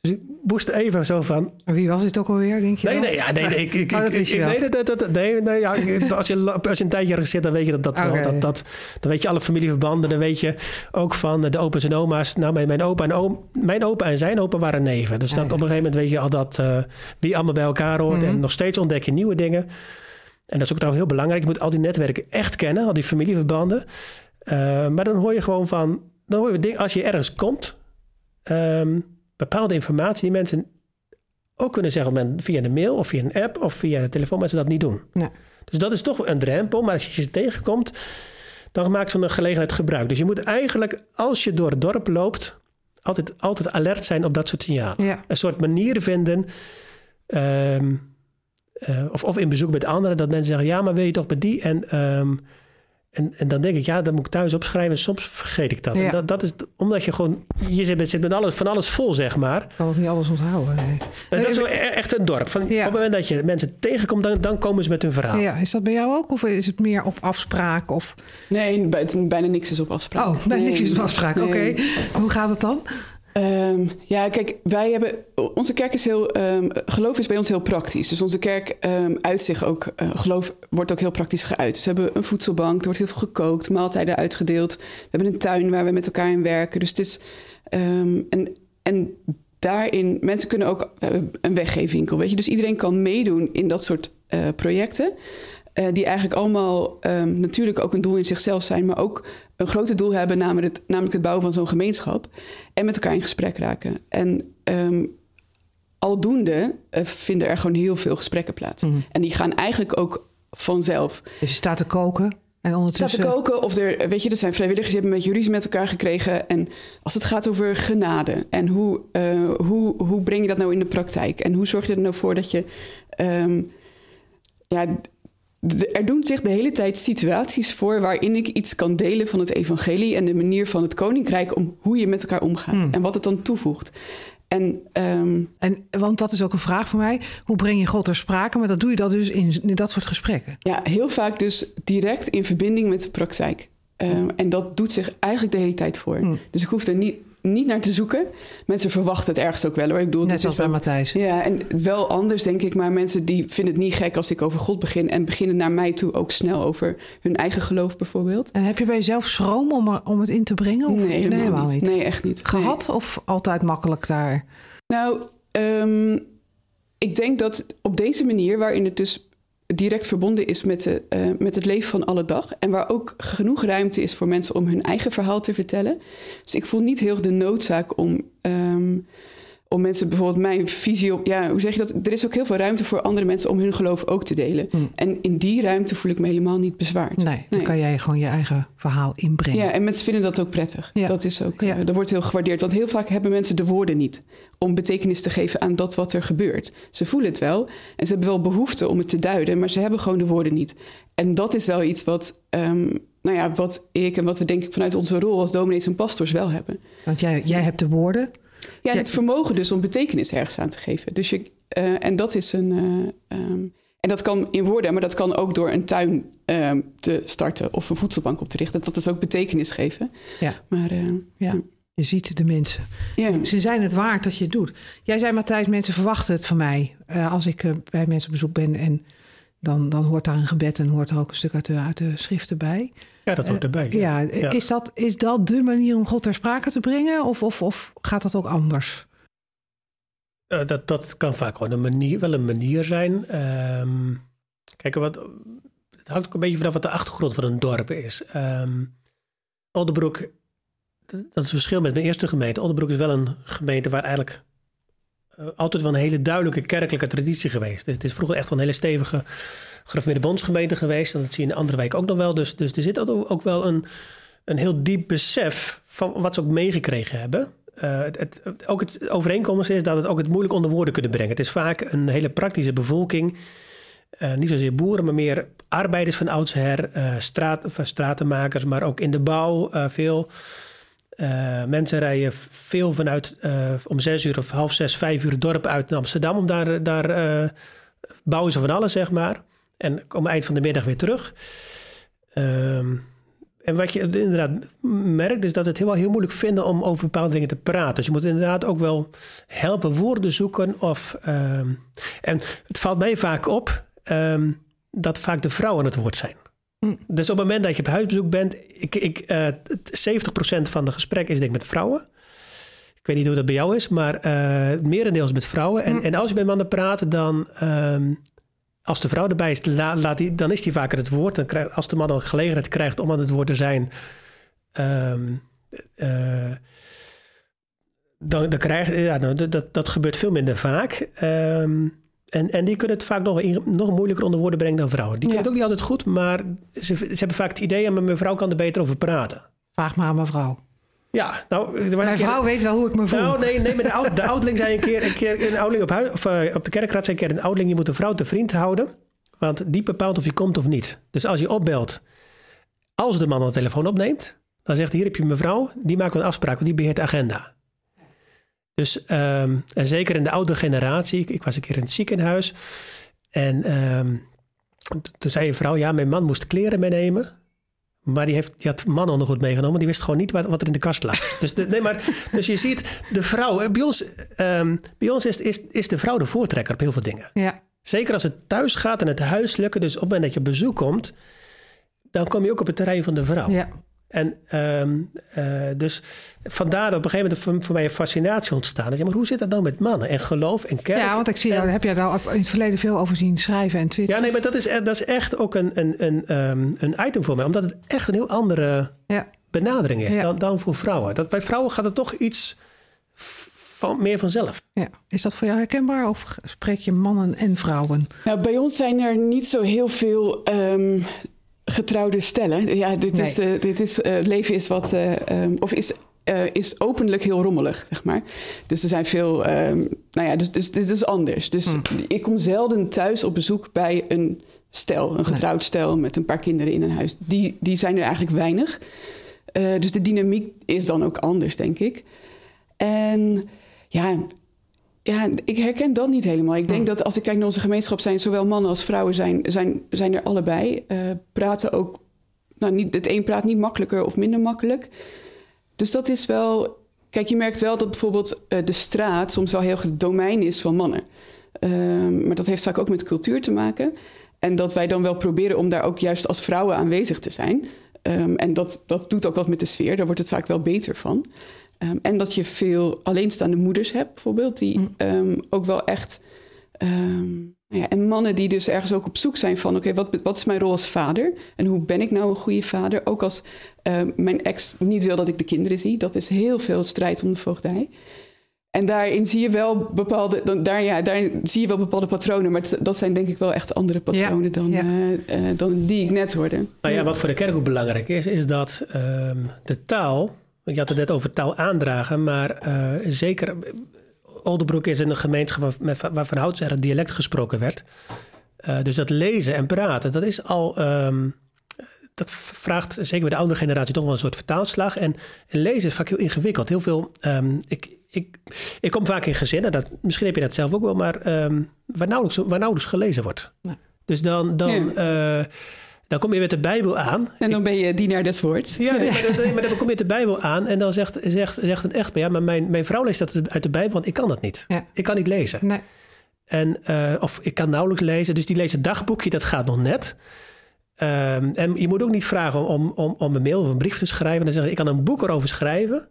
Dus ik moest even zo van. Wie was het ook alweer, denk je? Nee, nee, ja, nee, nee, ik, ik, oh, dat ik, nee, dat, dat, nee, nee ja, als, je, als je een tijdje ergens zit, dan weet je dat dat okay. wel. Dat, dat, dan weet je alle familieverbanden. Dan weet je ook van de opa's en oma's. Nou, mijn, mijn, opa en oom, mijn opa en zijn opa waren neven. Dus dat, op een gegeven moment weet je al dat uh, wie allemaal bij elkaar hoort. Mm-hmm. En nog steeds ontdek je nieuwe dingen. En dat is ook trouwens heel belangrijk. Je moet al die netwerken echt kennen, al die familieverbanden. Uh, maar dan hoor je gewoon van, dan hoor je dingen, als je ergens komt, um, bepaalde informatie die mensen ook kunnen zeggen via de mail of via een app of via de telefoon, maar ze dat niet doen. Nee. Dus dat is toch een drempel. Maar als je ze tegenkomt, dan maakt ze een gelegenheid gebruik. Dus je moet eigenlijk, als je door het dorp loopt, altijd, altijd alert zijn op dat soort signalen. Ja. Een soort manier vinden. Um, uh, of, of in bezoek met anderen, dat mensen zeggen: Ja, maar wil je toch bij die? En, um, en, en dan denk ik: Ja, dat moet ik thuis opschrijven. Soms vergeet ik dat. Ja. En dat, dat is omdat je gewoon, je zit met, zit met alles, van alles vol, zeg maar. Ik kan ook niet alles onthouden. Nee. Dat is wel e-, echt een dorp. Van, ja. Op het moment dat je mensen tegenkomt, dan, dan komen ze met hun verhaal. Ja, is dat bij jou ook? Of is het meer op afspraak? Of? Nee, bijna niks is op afspraak. Oh, bijna nee. niks is op afspraak. Oké. Okay. Hoe gaat het dan? Um, ja, kijk, wij hebben. Onze kerk is heel. Um, geloof is bij ons heel praktisch. Dus onze kerk um, uit zich ook. Uh, geloof wordt ook heel praktisch geuit. Dus we hebben een voedselbank, er wordt heel veel gekookt, maaltijden uitgedeeld. We hebben een tuin waar we met elkaar in werken. Dus het is. en, en daarin. Mensen kunnen ook. een weggeefwinkel, weet je. Dus iedereen kan meedoen in dat soort uh, projecten. die eigenlijk allemaal ehm, natuurlijk ook een doel in zichzelf zijn, maar ook een groter doel hebben, namelijk het, namelijk het bouwen van zo'n gemeenschap. En met elkaar in gesprek raken. En um, aldoende uh, vinden er gewoon heel veel gesprekken plaats. Mhm. En die gaan eigenlijk ook vanzelf. Dus je staat te koken. En ondertussen... Staat te koken of er, weet je, er zijn vrijwilligers die hebben beetje ruzie met elkaar gekregen. En als het gaat over genade en hoe, uh, hoe, hoe breng je dat nou in de praktijk? En hoe zorg je er nou voor dat je, um, ja, er doen zich de hele tijd situaties voor waarin ik iets kan delen van het evangelie en de manier van het koninkrijk om hoe je met elkaar omgaat hmm. en wat het dan toevoegt. En, um, en, want dat is ook een vraag voor mij. Hoe breng je God ter sprake? Maar dat doe je dat dus in, in dat soort gesprekken. Ja, heel vaak dus direct in verbinding met de praktijk. Um, en dat doet zich eigenlijk de hele tijd voor. Hmm. Dus ik hoef er niet niet naar te zoeken. Mensen verwachten het ergens ook wel hoor. Ik bedoel, Net zoals bij Matthijs. Ja, en wel anders denk ik. Maar mensen die vinden het niet gek als ik over God begin. En beginnen naar mij toe ook snel over hun eigen geloof bijvoorbeeld. En heb je bij jezelf schroom om, om het in te brengen? Of? Nee, helemaal, niet. Nee, echt niet. Gehad of altijd makkelijk daar? Nou, um, ik denk dat op deze manier, waarin het dus direct verbonden is met, de, uh, met het leven van alle dag. En waar ook genoeg ruimte is voor mensen om hun eigen verhaal te vertellen. Dus ik voel niet heel de noodzaak om um, om mensen bijvoorbeeld mijn visie op. Ja, hoe zeg je dat? Er is ook heel veel ruimte voor andere mensen om hun geloof ook te delen. Hmm. En in die ruimte voel ik me helemaal niet bezwaard. Nee, dan kan jij gewoon je eigen verhaal inbrengen. Ja, en mensen vinden dat ook prettig. Ja. Dat is ook. Ja. Uh, dat wordt heel gewaardeerd. Want heel vaak hebben mensen de woorden niet om betekenis te geven aan dat wat er gebeurt. Ze voelen het wel en ze hebben wel behoefte om het te duiden, maar ze hebben gewoon de woorden niet. En dat is wel iets wat. Um, nou ja, wat ik en wat we denk ik vanuit onze rol als dominees en pastors wel hebben. Want jij, jij hebt de woorden, ja, het vermogen dus om betekenis ergens aan te geven. Dus je, uh, en dat is een. Uh, um, en dat kan in woorden, maar dat kan ook door een tuin uh, te starten of een voedselbank op te richten. Dat is ook betekenis geven. Ja. Maar uh, ja. Je ziet de mensen. Ja. Ze zijn het waard dat je het doet. Jij zei, Matthijs, mensen verwachten het van mij. Als ik bij mensen op bezoek ben en dan, dan hoort daar een gebed en hoort er ook een stuk uit de, uit de schriften bij. Ja, dat hoort erbij. Ja, ja. Is, dat, is dat de manier om God ter sprake te brengen? Of, of, of gaat dat ook anders? Uh, dat, dat kan vaak gewoon een manier, wel een manier zijn. Um, kijk, wat, het hangt ook een beetje vanaf wat de achtergrond van een dorp is. Um, Oldenbroek, dat, dat is het verschil met mijn eerste gemeente. Oldenbroek is wel een gemeente waar eigenlijk altijd wel een hele duidelijke kerkelijke traditie geweest. Dus het is vroeger echt wel een hele stevige gereformeerde geweest. En dat zie je in de andere wijk ook nog wel. Dus, dus er zit ook wel een, een heel diep besef van wat ze ook meegekregen hebben. Het, het, ook het overeenkomst is dat het ook het moeilijk onder woorden kunnen brengen. Het is vaak een hele praktische bevolking. Uh, niet zozeer boeren, maar meer arbeiders van oudsher, uh, straat, stratenmakers, maar ook in de bouw veel. Mensen rijden veel vanuit om zes uur of half zes, vijf uur het dorp uit naar Amsterdam. Om daar, daar bouwen ze van alles, zeg maar. En komen eind van de middag weer terug. Um, en wat je inderdaad merkt, is dat het heel, heel moeilijk vinden om over bepaalde dingen te praten. Dus je moet inderdaad ook wel helpen woorden zoeken. Of, um, en het valt mij vaak op um, dat vaak de vrouwen het woord zijn. Mm. Dus op het moment dat je op huisbezoek bent, ik, ik, uh, 70% van de gesprek is denk ik met vrouwen. Ik weet niet hoe dat bij jou is, maar uh, merendeels met vrouwen. En, mm. en als je met mannen praat, dan um, als de vrouw erbij is, laat die, dan is die vaker het woord. Dan krijgt, als de man al gelegenheid krijgt om aan het woord te zijn, um, uh, dan, dan krijgt, ja, dan, dat, dat gebeurt veel minder vaak. Um, en, en die kunnen het vaak nog, nog moeilijker onder woorden brengen dan vrouwen. Die kunnen het ook niet altijd goed, maar ze, ze hebben vaak het idee... maar mijn vrouw kan er beter over praten. Vraag maar aan mevrouw. Ja, nou... Mijn vrouw weet wel hoe ik me voel. Nou, nee, nee maar de, oud, de oudeling zei een keer... Een keer een oudeling op, huis, of, uh, op de kerkraad zei een keer... een oudeling, je moet een vrouw te vriend houden... want die bepaalt of je komt of niet. Dus als je opbelt... als de man de telefoon opneemt... dan zegt hier heb je mevrouw... die maakt een afspraak, want die beheert de agenda. Dus, um, en zeker in de oudere generatie... Ik, ik, was een keer in het ziekenhuis... en um, toen zei een vrouw... ja, mijn man moest kleren meenemen... Maar die, heeft, die had goed meegenomen. Die wist gewoon niet wat, wat er in de kast lag. dus, de, nee, maar, dus je ziet, de vrouw... Eh, bij ons, um, bij ons is, is, is de vrouw de voortrekker op heel veel dingen. Ja. Zeker als het thuis gaat en het huiselijke. Dus op het moment dat je op bezoek komt... dan kom je ook op het terrein van de vrouw. Ja. En um, uh, dus vandaar dat op een gegeven moment voor, voor mij een fascinatie ontstaan. Ja, maar hoe zit dat nou met mannen en geloof en kerk? Ja, want ik zie, daar heb jij daar in het verleden veel over zien schrijven en twitteren. Ja, nee, maar dat is, dat is echt ook een, een, een, um, een item voor mij. Omdat het echt een heel andere ja. benadering is ja. dan, dan voor vrouwen. Dat, bij vrouwen gaat het toch iets van, meer vanzelf. Ja. Is dat voor jou herkenbaar of spreek je mannen en vrouwen? Nou, bij ons zijn er niet zo heel veel um, getrouwde stellen. Ja, dit nee. is, uh, dit is uh, leven is wat, uh, um, of is, is openlijk heel rommelig, zeg maar. Dus er zijn veel, um, nou ja, dus, dus dit is anders. Dus hmm. ik kom zelden thuis op bezoek bij een stel, een getrouwd nee. stel met een paar kinderen in een huis. Die, die zijn er eigenlijk weinig. dus de dynamiek is dan ook anders, denk ik. En ja, ja, ik herken dat niet helemaal. Ik denk dat als ik kijk naar onze gemeenschap, zijn zowel mannen als vrouwen zijn, zijn, zijn er allebei. Uh, praten ook, nou, niet, het een praat niet makkelijker of minder makkelijk. Dus dat is wel. Kijk, je merkt wel dat bijvoorbeeld uh, de straat soms wel heel het domein is van mannen. Uh, maar dat heeft vaak ook met cultuur te maken. En dat wij dan wel proberen om daar ook juist als vrouwen aanwezig te zijn. Um, en dat, dat doet ook wat met de sfeer, daar wordt het vaak wel beter van. Um, en dat je veel alleenstaande moeders hebt, bijvoorbeeld, die mm. um, ook wel echt. Um, ja, en mannen die dus ergens ook op zoek zijn van: oké, okay, wat, wat is mijn rol als vader? En hoe ben ik nou een goede vader? Ook als mijn ex niet wil dat ik de kinderen zie. Dat is heel veel strijd om de voogdij. En daarin zie je wel bepaalde, dan, daar, ja, daar zie je wel bepaalde patronen, maar dat zijn denk ik wel echt andere patronen ja, dan, ja. Uh, uh, dan die ik net hoorde. Nou ja, wat voor de kerk ook belangrijk is, is dat de taal je had het net over taal aandragen, maar uh, zeker. Oldenbroek is een gemeenschap waar, waar van ouds er dialect gesproken werd. Uh, dus dat lezen en praten, dat is al. Um, dat vraagt zeker bij de oudere generatie toch wel een soort vertaalslag. En, en lezen is vaak heel ingewikkeld. Heel veel. Um, ik, ik, ik kom vaak in gezinnen, dat, misschien heb je dat zelf ook wel, maar um, waar, nauwelijks, waar nauwelijks gelezen wordt. Ja. Dus dan. dan uh, dan kom je met de Bijbel aan. En dan ben je dienaar des woords. Ja, nee, maar, dan, maar, dan, kom je met de Bijbel aan en dan zegt, zegt, zegt een echtpaar... ja, maar mijn, mijn vrouw leest dat uit de Bijbel, want ik kan dat niet. Ja. Ik kan niet lezen. Nee. En, uh, of ik kan nauwelijks lezen, dus die leest het dagboekje, dat gaat nog net. Um, en je moet ook niet vragen om, om, om een mail of een brief te schrijven... en dan zeggen ik kan een boek erover schrijven...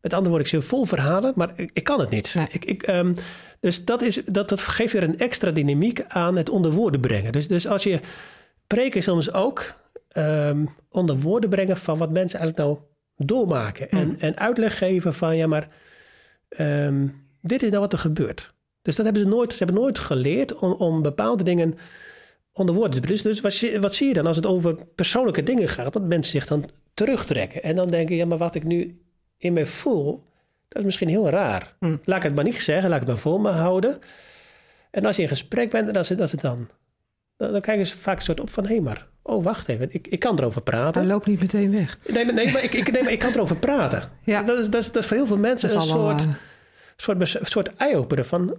Met andere woorden, ik zit vol verhalen, maar ik, ik kan het niet. Nee. Ik, ik, um, dus dat, is, dat, dat geeft weer een extra dynamiek aan het onder woorden brengen. Dus, dus als je preken soms ook um, onder woorden brengen van wat mensen eigenlijk nou doormaken. En, mm. en uitleg geven van ja, maar um, dit is nou wat er gebeurt. Dus dat hebben ze nooit, ze hebben nooit geleerd om, om bepaalde dingen onder woorden te brengen. Dus wat, wat zie je dan als het over persoonlijke dingen gaat? Dat mensen zich dan terugtrekken. En dan denken, ja, maar wat ik nu in mij voel, dat is misschien heel raar. Mm. Laat ik het maar niet zeggen, laat ik het maar voor me houden. En als je in gesprek bent, dat is, dat het dan dan, dan kijken ze vaak een soort op van... hé, hey, maar, oh, wacht even, ik, ik kan erover praten. Hij loopt niet meteen weg. Nee, maar, nee, maar, ik, ik, nee, maar ik kan erover praten. <laughs> Ja. Dat, is, dat, is, dat is voor heel veel mensen een soort, uh... soort, soort eye-opener van...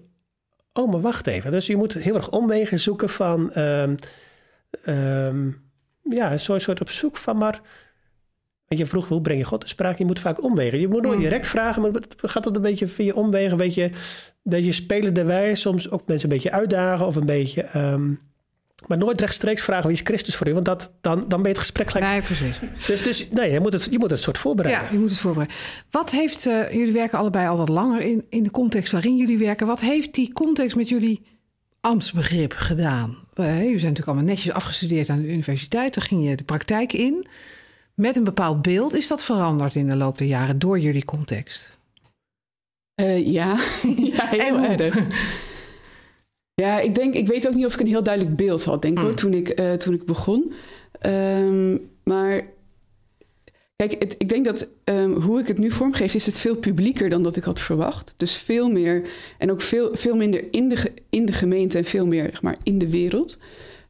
oh, maar wacht even. Dus je moet heel erg omwegen zoeken van... Um, um, ja, een soort, soort op zoek van maar... Weet je, vroeg, hoe breng je God te sprake? Je moet vaak omwegen. Je moet nooit mm. direct vragen, maar het gaat dat een beetje via omwegen. Een beetje, een beetje spelende wijze. Soms ook mensen een beetje uitdagen of een beetje... Um, maar nooit rechtstreeks vragen wie is Christus voor u, want dat, dan, dan ben je het gesprek gelijk. Nee, precies. Dus, dus nee, je moet, het, je moet het soort voorbereiden. Ja, je moet het voorbereiden. Wat heeft, uh, jullie werken allebei al wat langer in, in de context waarin jullie werken. Wat heeft die context met jullie ambtsbegrip gedaan? Uh, jullie zijn natuurlijk allemaal netjes afgestudeerd aan de universiteit. Toen ging je de praktijk in. Met een bepaald beeld. Is dat veranderd in de loop der jaren door jullie context? Uh, ja. <laughs> ja, heel erg. Ja, ik denk, ik weet ook niet of ik een heel duidelijk beeld had, denk ik, hoor, hmm. toen ik, uh, toen ik begon. Um, maar kijk, het, ik denk dat um, hoe ik het nu vormgeef, is het veel publieker dan dat ik had verwacht. Dus veel meer en ook veel, veel minder in de, in de gemeente en veel meer zeg maar, in de wereld.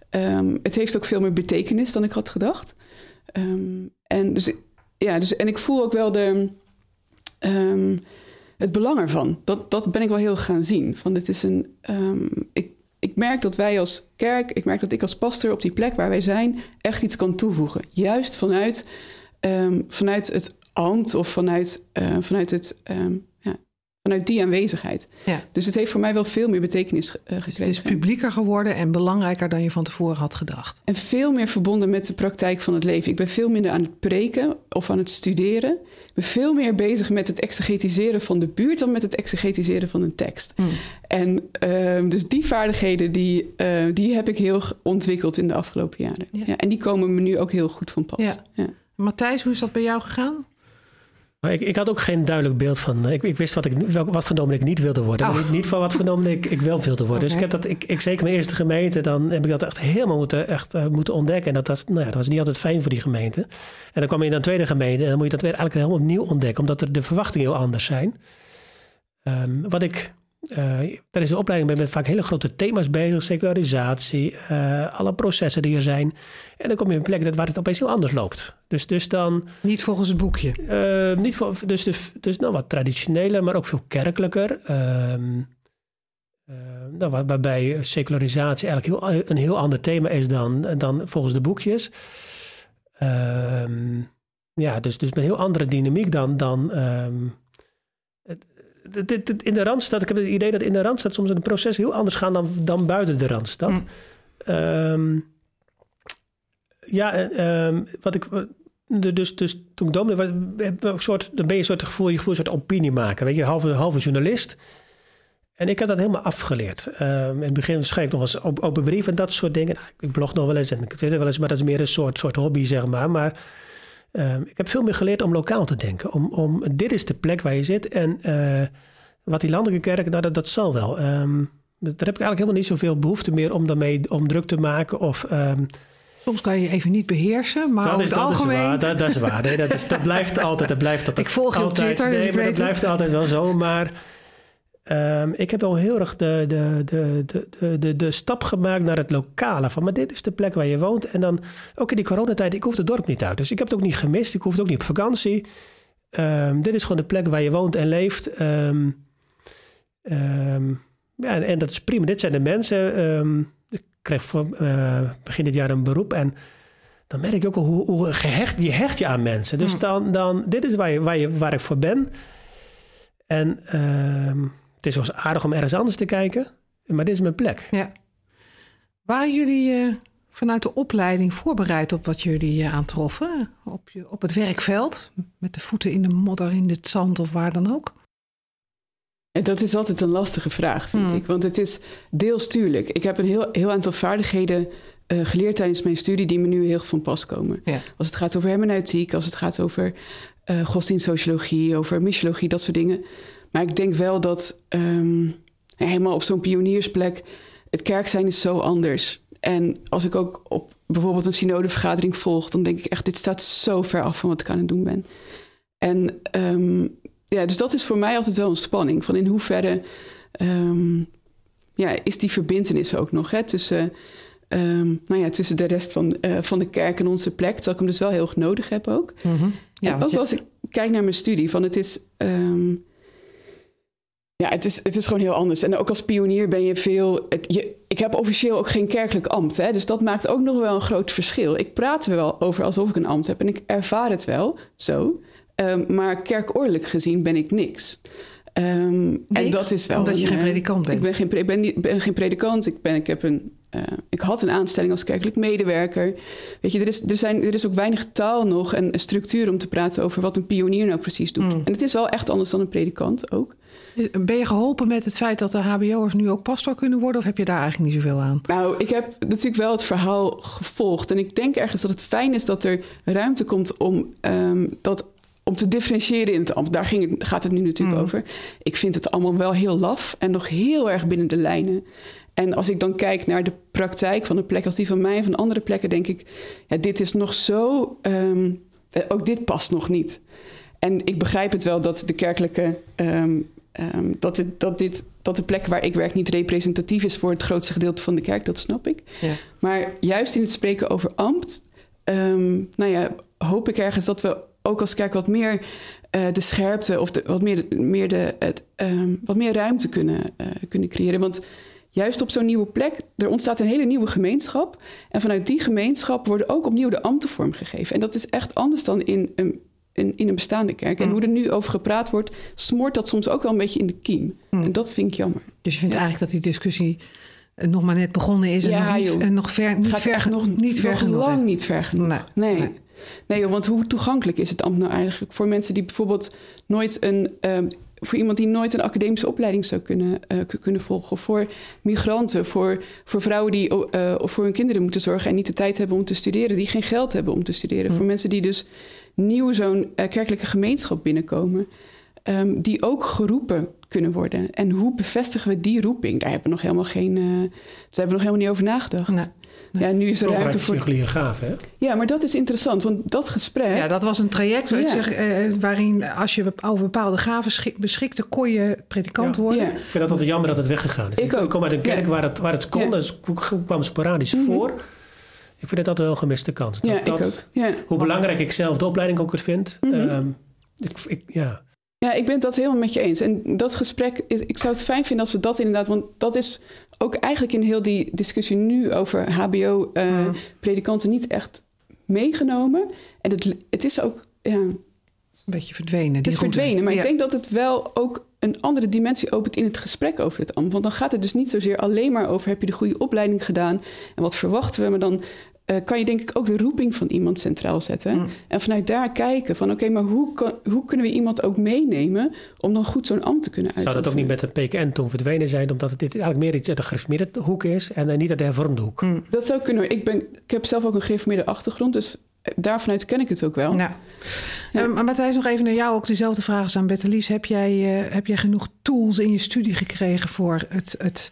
Um, het heeft ook veel meer betekenis dan ik had gedacht. en, dus, ja, dus, en ik voel ook wel de het belang ervan. Dat, dat ben ik wel heel gaan zien. Van dit is een, um, ik, ik merk dat wij als kerk, ik merk dat ik als pastor op die plek waar wij zijn, echt iets kan toevoegen. Juist vanuit, um, vanuit het ambt of vanuit, uh, vanuit, het, ja, vanuit die aanwezigheid. Ja. Dus het heeft voor mij wel veel meer betekenis gekregen. Dus het is publieker geworden en belangrijker dan je van tevoren had gedacht. En veel meer verbonden met de praktijk van het leven. Ik ben veel minder aan het preken of aan het studeren. Ik ben veel meer bezig met het exegetiseren van de buurt dan met het exegetiseren van een tekst. Mm. En uh, dus die vaardigheden die, uh, die heb ik heel ontwikkeld in de afgelopen jaren. Ja. en die komen me nu ook heel goed van pas. Ja. Matthijs, hoe is dat bij jou gegaan? Ik, ik, had ook geen duidelijk beeld van. Eh, ik, ik wist wat, ik, wat voor dominee ik niet wilde worden. Oh. niet, niet, van wat voor dominee ik, ik wel wilde worden. Dus ik heb dat, ik, ik, zeker mijn eerste gemeente, dan heb ik dat echt helemaal moeten, echt, uh, moeten ontdekken. En dat, dat, nou ja, dat was niet altijd fijn voor die gemeente. En dan kwam je in een tweede gemeente en dan moet je dat weer eigenlijk helemaal opnieuw ontdekken, omdat er de verwachtingen heel anders zijn. Um, wat ik tijdens de opleiding ben je met vaak hele grote thema's bezig. Secularisatie, uh, alle processen die er zijn. En dan kom je op een plek waar het opeens heel anders loopt. Dus, dus dan... Niet volgens het boekje? Uh, niet dus, dus, dus nou, wat traditioneler, maar ook veel kerkelijker. Ehm, nou, waar, waarbij secularisatie eigenlijk heel, een heel ander thema is dan, dan volgens de boekjes. Ehm, ja, dus, dus met heel andere dynamiek dan... dan um, in de Randstad, ik heb het idee dat in de Randstad soms een proces heel anders gaan dan, dan buiten de Randstad. Mm. Um, ja, um, wat ik. Dus, dus toen ik dominee was, soort, dan ben je een soort gevoel, je gevoel een soort opinie maken. Weet je, halve, halve journalist. En ik heb dat helemaal afgeleerd. Um, in het begin schreef ik nog eens op, open brief en dat soort dingen. Nou, ik blog nog wel eens en ik twitter wel eens, maar dat is meer een soort, soort hobby, zeg maar. Maar Ehm, ik heb veel meer geleerd om lokaal te denken. Om, om, dit is de plek waar je zit. En uh, wat die landelijke kerken, nou, dat, dat zal wel. Um, daar heb ik eigenlijk helemaal niet zoveel behoefte meer om daarmee om druk te maken. Of, um, Soms kan je je even niet beheersen, maar over het dat algemeen... Is waar, dat, dat, is waar. Nee, dat, is, dat blijft altijd. Dat blijft <laughs> dat, ik volg je altijd, op Twitter, dus nee, ik maar weet dat blijft altijd wel zo. Maar Um, ik heb wel heel erg de, de, de, de, de, de stap gemaakt naar het lokale. Van, maar dit is de plek waar je woont. En dan, ook in die coronatijd, ik hoef het dorp niet uit. Dus ik heb het ook niet gemist. Ik hoef het ook niet op vakantie. Um, dit is gewoon de plek waar je woont en leeft. Um, ja, en, en, dat is prima. Dit zijn de mensen. ik kreeg voor, uh, begin dit jaar een beroep. En dan merk ik ook al hoe, hoe gehecht je hecht je aan mensen. Dus hmm. dan, dan, dit is waar, je, waar, je, waar ik voor ben. En... Het is wel aardig om ergens anders te kijken, maar dit is mijn plek. Ja. Waren jullie uh, vanuit de opleiding voorbereid op wat jullie uh, aantroffen? Op, je, op het werkveld? Met de voeten in de modder, in het zand of waar dan ook? En dat is altijd een lastige vraag, vind hmm. ik. Want het is deels tuurlijk. Ik heb een heel, heel aantal vaardigheden uh, geleerd tijdens mijn studie die me nu heel van pas komen. Ja. Als het gaat over hermeneutiek, als het gaat over uh, godsdienstsociologie, over mythologie, dat soort dingen. Maar ik denk wel dat um, helemaal op zo'n pioniersplek... het kerk zijn is zo anders. En als ik ook op bijvoorbeeld een synodevergadering volg... dan denk ik echt, dit staat zo ver af van wat ik aan het doen ben. En um, ja, dus dat is voor mij altijd wel een spanning. Van in hoeverre um, ja, is die verbindenis ook nog hè, tussen... Um, nou ja, tussen de rest van, uh, van de kerk en onze plek. Terwijl ik hem dus wel heel erg nodig heb ook. Mm -hmm. ja, ook als ik kijk naar mijn studie. Van het is... Um, ja, het is, het is gewoon heel anders. En ook als pionier ben je veel. Het, je, ik heb officieel ook geen kerkelijk ambt. Hè, dus dat maakt ook nog wel een groot verschil. Ik praat er wel over alsof ik een ambt heb en ik ervaar het wel zo. Um, maar kerkordelijk gezien ben ik niks. Um, en dat is wel. Omdat je geen eh, predikant bent. Ik ben geen, ben, ben geen predikant. Ik, ben, ik, heb een, uh, ik had een aanstelling als kerkelijk medewerker. Weet je, er is, er, zijn, er is ook weinig taal nog en structuur om te praten over wat een pionier nou precies doet. Mm. En het is wel echt anders dan een predikant ook. Ben je geholpen met het feit dat de HBO'ers nu ook pastor kunnen worden? Of heb je daar eigenlijk niet zoveel aan? Nou, ik heb natuurlijk wel het verhaal gevolgd. En ik denk ergens dat het fijn is dat er ruimte komt om um, dat om te differentiëren in het ambt. Daar ging het, gaat het nu natuurlijk mm. over. Ik vind het allemaal wel heel laf en nog heel erg binnen de lijnen. En als ik dan kijk naar de praktijk van een plek als die van mij en van andere plekken, denk ik, ja, dit is nog zo. Um, ook dit past nog niet. En ik begrijp het wel dat de kerkelijke um, Um, dat, het, dat, dit, dat de plek waar ik werk niet representatief is voor het grootste gedeelte van de kerk, dat snap ik. Ja. Maar juist in het spreken over ambt, nou ja, hoop ik ergens dat we ook als kerk wat meer uh, de scherpte of de, wat, meer, meer de, het, wat meer ruimte kunnen, uh, kunnen creëren. Want juist op zo'n nieuwe plek, er ontstaat een hele nieuwe gemeenschap. En vanuit die gemeenschap worden ook opnieuw de ambten vormgegeven. En dat is echt anders dan in een in, in een bestaande kerk. En Mm. hoe er nu over gepraat wordt, smoort dat soms ook wel een beetje in de kiem. Mm. En dat vind ik jammer. Dus je vindt Ja. eigenlijk dat die discussie eh, nog maar net begonnen is en Ja, nog, niet, joh. en nog ver, niet Gaat ver, echt ge- nog, niet ver nog genoeg. lang niet ver genoeg. Nee. Nee. Nee. Nee. joh, want hoe toegankelijk is het ambt nou eigenlijk voor mensen die bijvoorbeeld nooit een. ehm, voor iemand die nooit een academische opleiding zou kunnen, eh, kunnen volgen. Of voor migranten, voor, voor vrouwen die of voor hun kinderen moeten zorgen en niet de tijd hebben om te studeren, die geen geld hebben om te studeren. Hm. Voor mensen die dus nieuw zo'n eh, kerkelijke gemeenschap binnenkomen, ehm, die ook geroepen kunnen worden. En hoe bevestigen we die roeping? Daar hebben we nog helemaal geen. daar hebben we nog helemaal niet over nagedacht. Nee. Nee. Ja, nu is er ruimte voor. reguliere gaaf, hè? Ja, maar dat is interessant, want dat gesprek. Ja, dat was een traject ik Ja. zeg, eh, waarin als je over bepaalde gaven schik- beschikte, kon je predikant Ja. worden. Ja. Ik vind dat altijd jammer dat het weggegaan is. Ik ook. kom uit een kerk Ja. waar, het, waar het kon, Ja. dus kwam sporadisch Mhm. voor. Ik vind dat altijd wel een gemiste kans. Dat, ja, dat, ik ook. Ja. Hoe belangrijk ik zelf de opleiding ook vind. Mhm. ehm, ik, ik, ja. ja, ik ben het dat helemaal met je eens. En dat gesprek, ik zou het fijn vinden als we dat inderdaad... want dat is ook eigenlijk in heel die discussie nu over hbo-predikanten niet echt meegenomen. En het, het is ook... Ja, Een beetje verdwenen. Het is route. verdwenen, maar Ja. ik denk dat het wel ook een andere dimensie opent in het gesprek over het ambt. Want dan gaat het dus niet zozeer alleen maar over heb je de goede opleiding gedaan en wat verwachten we, maar dan eh, kan je denk ik ook de roeping van iemand centraal zetten. Mm. En vanuit daar kijken van oké, maar hoe, kan, hoe kunnen we iemand ook meenemen om dan goed zo'n ambt te kunnen Zou uitoefenen? dat ook niet met de PKN toen verdwenen zijn, omdat het dit eigenlijk meer iets uit de gereformeerde hoek is en eh, niet uit de hervormde hoek? Mm. Dat zou kunnen. Ik, ben, ik heb zelf ook een gereformeerde achtergrond, dus eh, daarvanuit ken ik het ook wel. Ja. Ja. Eh, maar Matthijs, nog even naar jou ook dezelfde vraag als aan Bettelies. Heb jij, eh, heb jij genoeg tools in je studie gekregen voor het, het,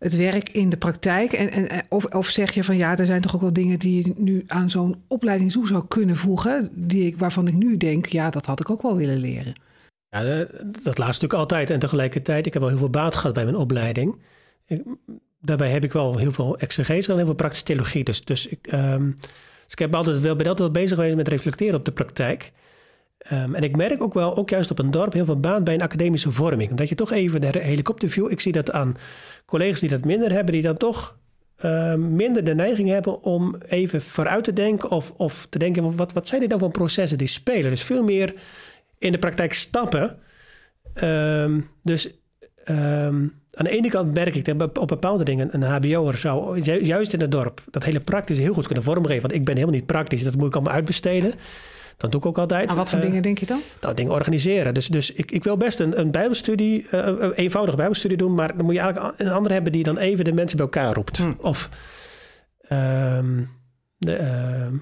het werk in de praktijk? En, en, of, zeg je van ja, er zijn toch ook wel dingen die je nu aan zo'n opleiding toe zou kunnen voegen, die ik, waarvan ik nu denk, ja, dat had ik ook wel willen leren. Ja, eh, dat laatste natuurlijk altijd. En tegelijkertijd, ik heb wel heel veel baat gehad bij mijn opleiding. Daarbij heb ik wel heel veel exegese en heel veel praktische theologie. Dus, dus, ik, ehm, dus ik heb altijd wel, ben altijd wel bezig geweest met reflecteren op de praktijk. Ehm, en ik merk ook wel, ook juist op een dorp, heel veel baat bij een academische vorming. Omdat je toch even de helikopterview, ik zie dat aan collega's die dat minder hebben, die dan toch ehm, minder de neiging hebben om even vooruit te denken of, of te denken, wat, wat zijn dit nou voor processen die spelen? Dus veel meer in de praktijk stappen. Ehm, dus ehm, aan de ene kant merk ik dat op bepaalde dingen een HBO'er zou ju- juist in het dorp dat hele praktische heel goed kunnen vormgeven. Want ik ben helemaal niet praktisch, dat moet ik allemaal uitbesteden. Dat doe ik ook altijd. Aan wat voor Eh, dingen denk je dan? nou, dingen organiseren. Dus, dus ik, ik wil best een, een bijbelstudie, eh, een eenvoudige bijbelstudie doen, maar dan moet je eigenlijk een ander hebben die dan even de mensen bij elkaar roept. Hm. Of ehm, de, ehm,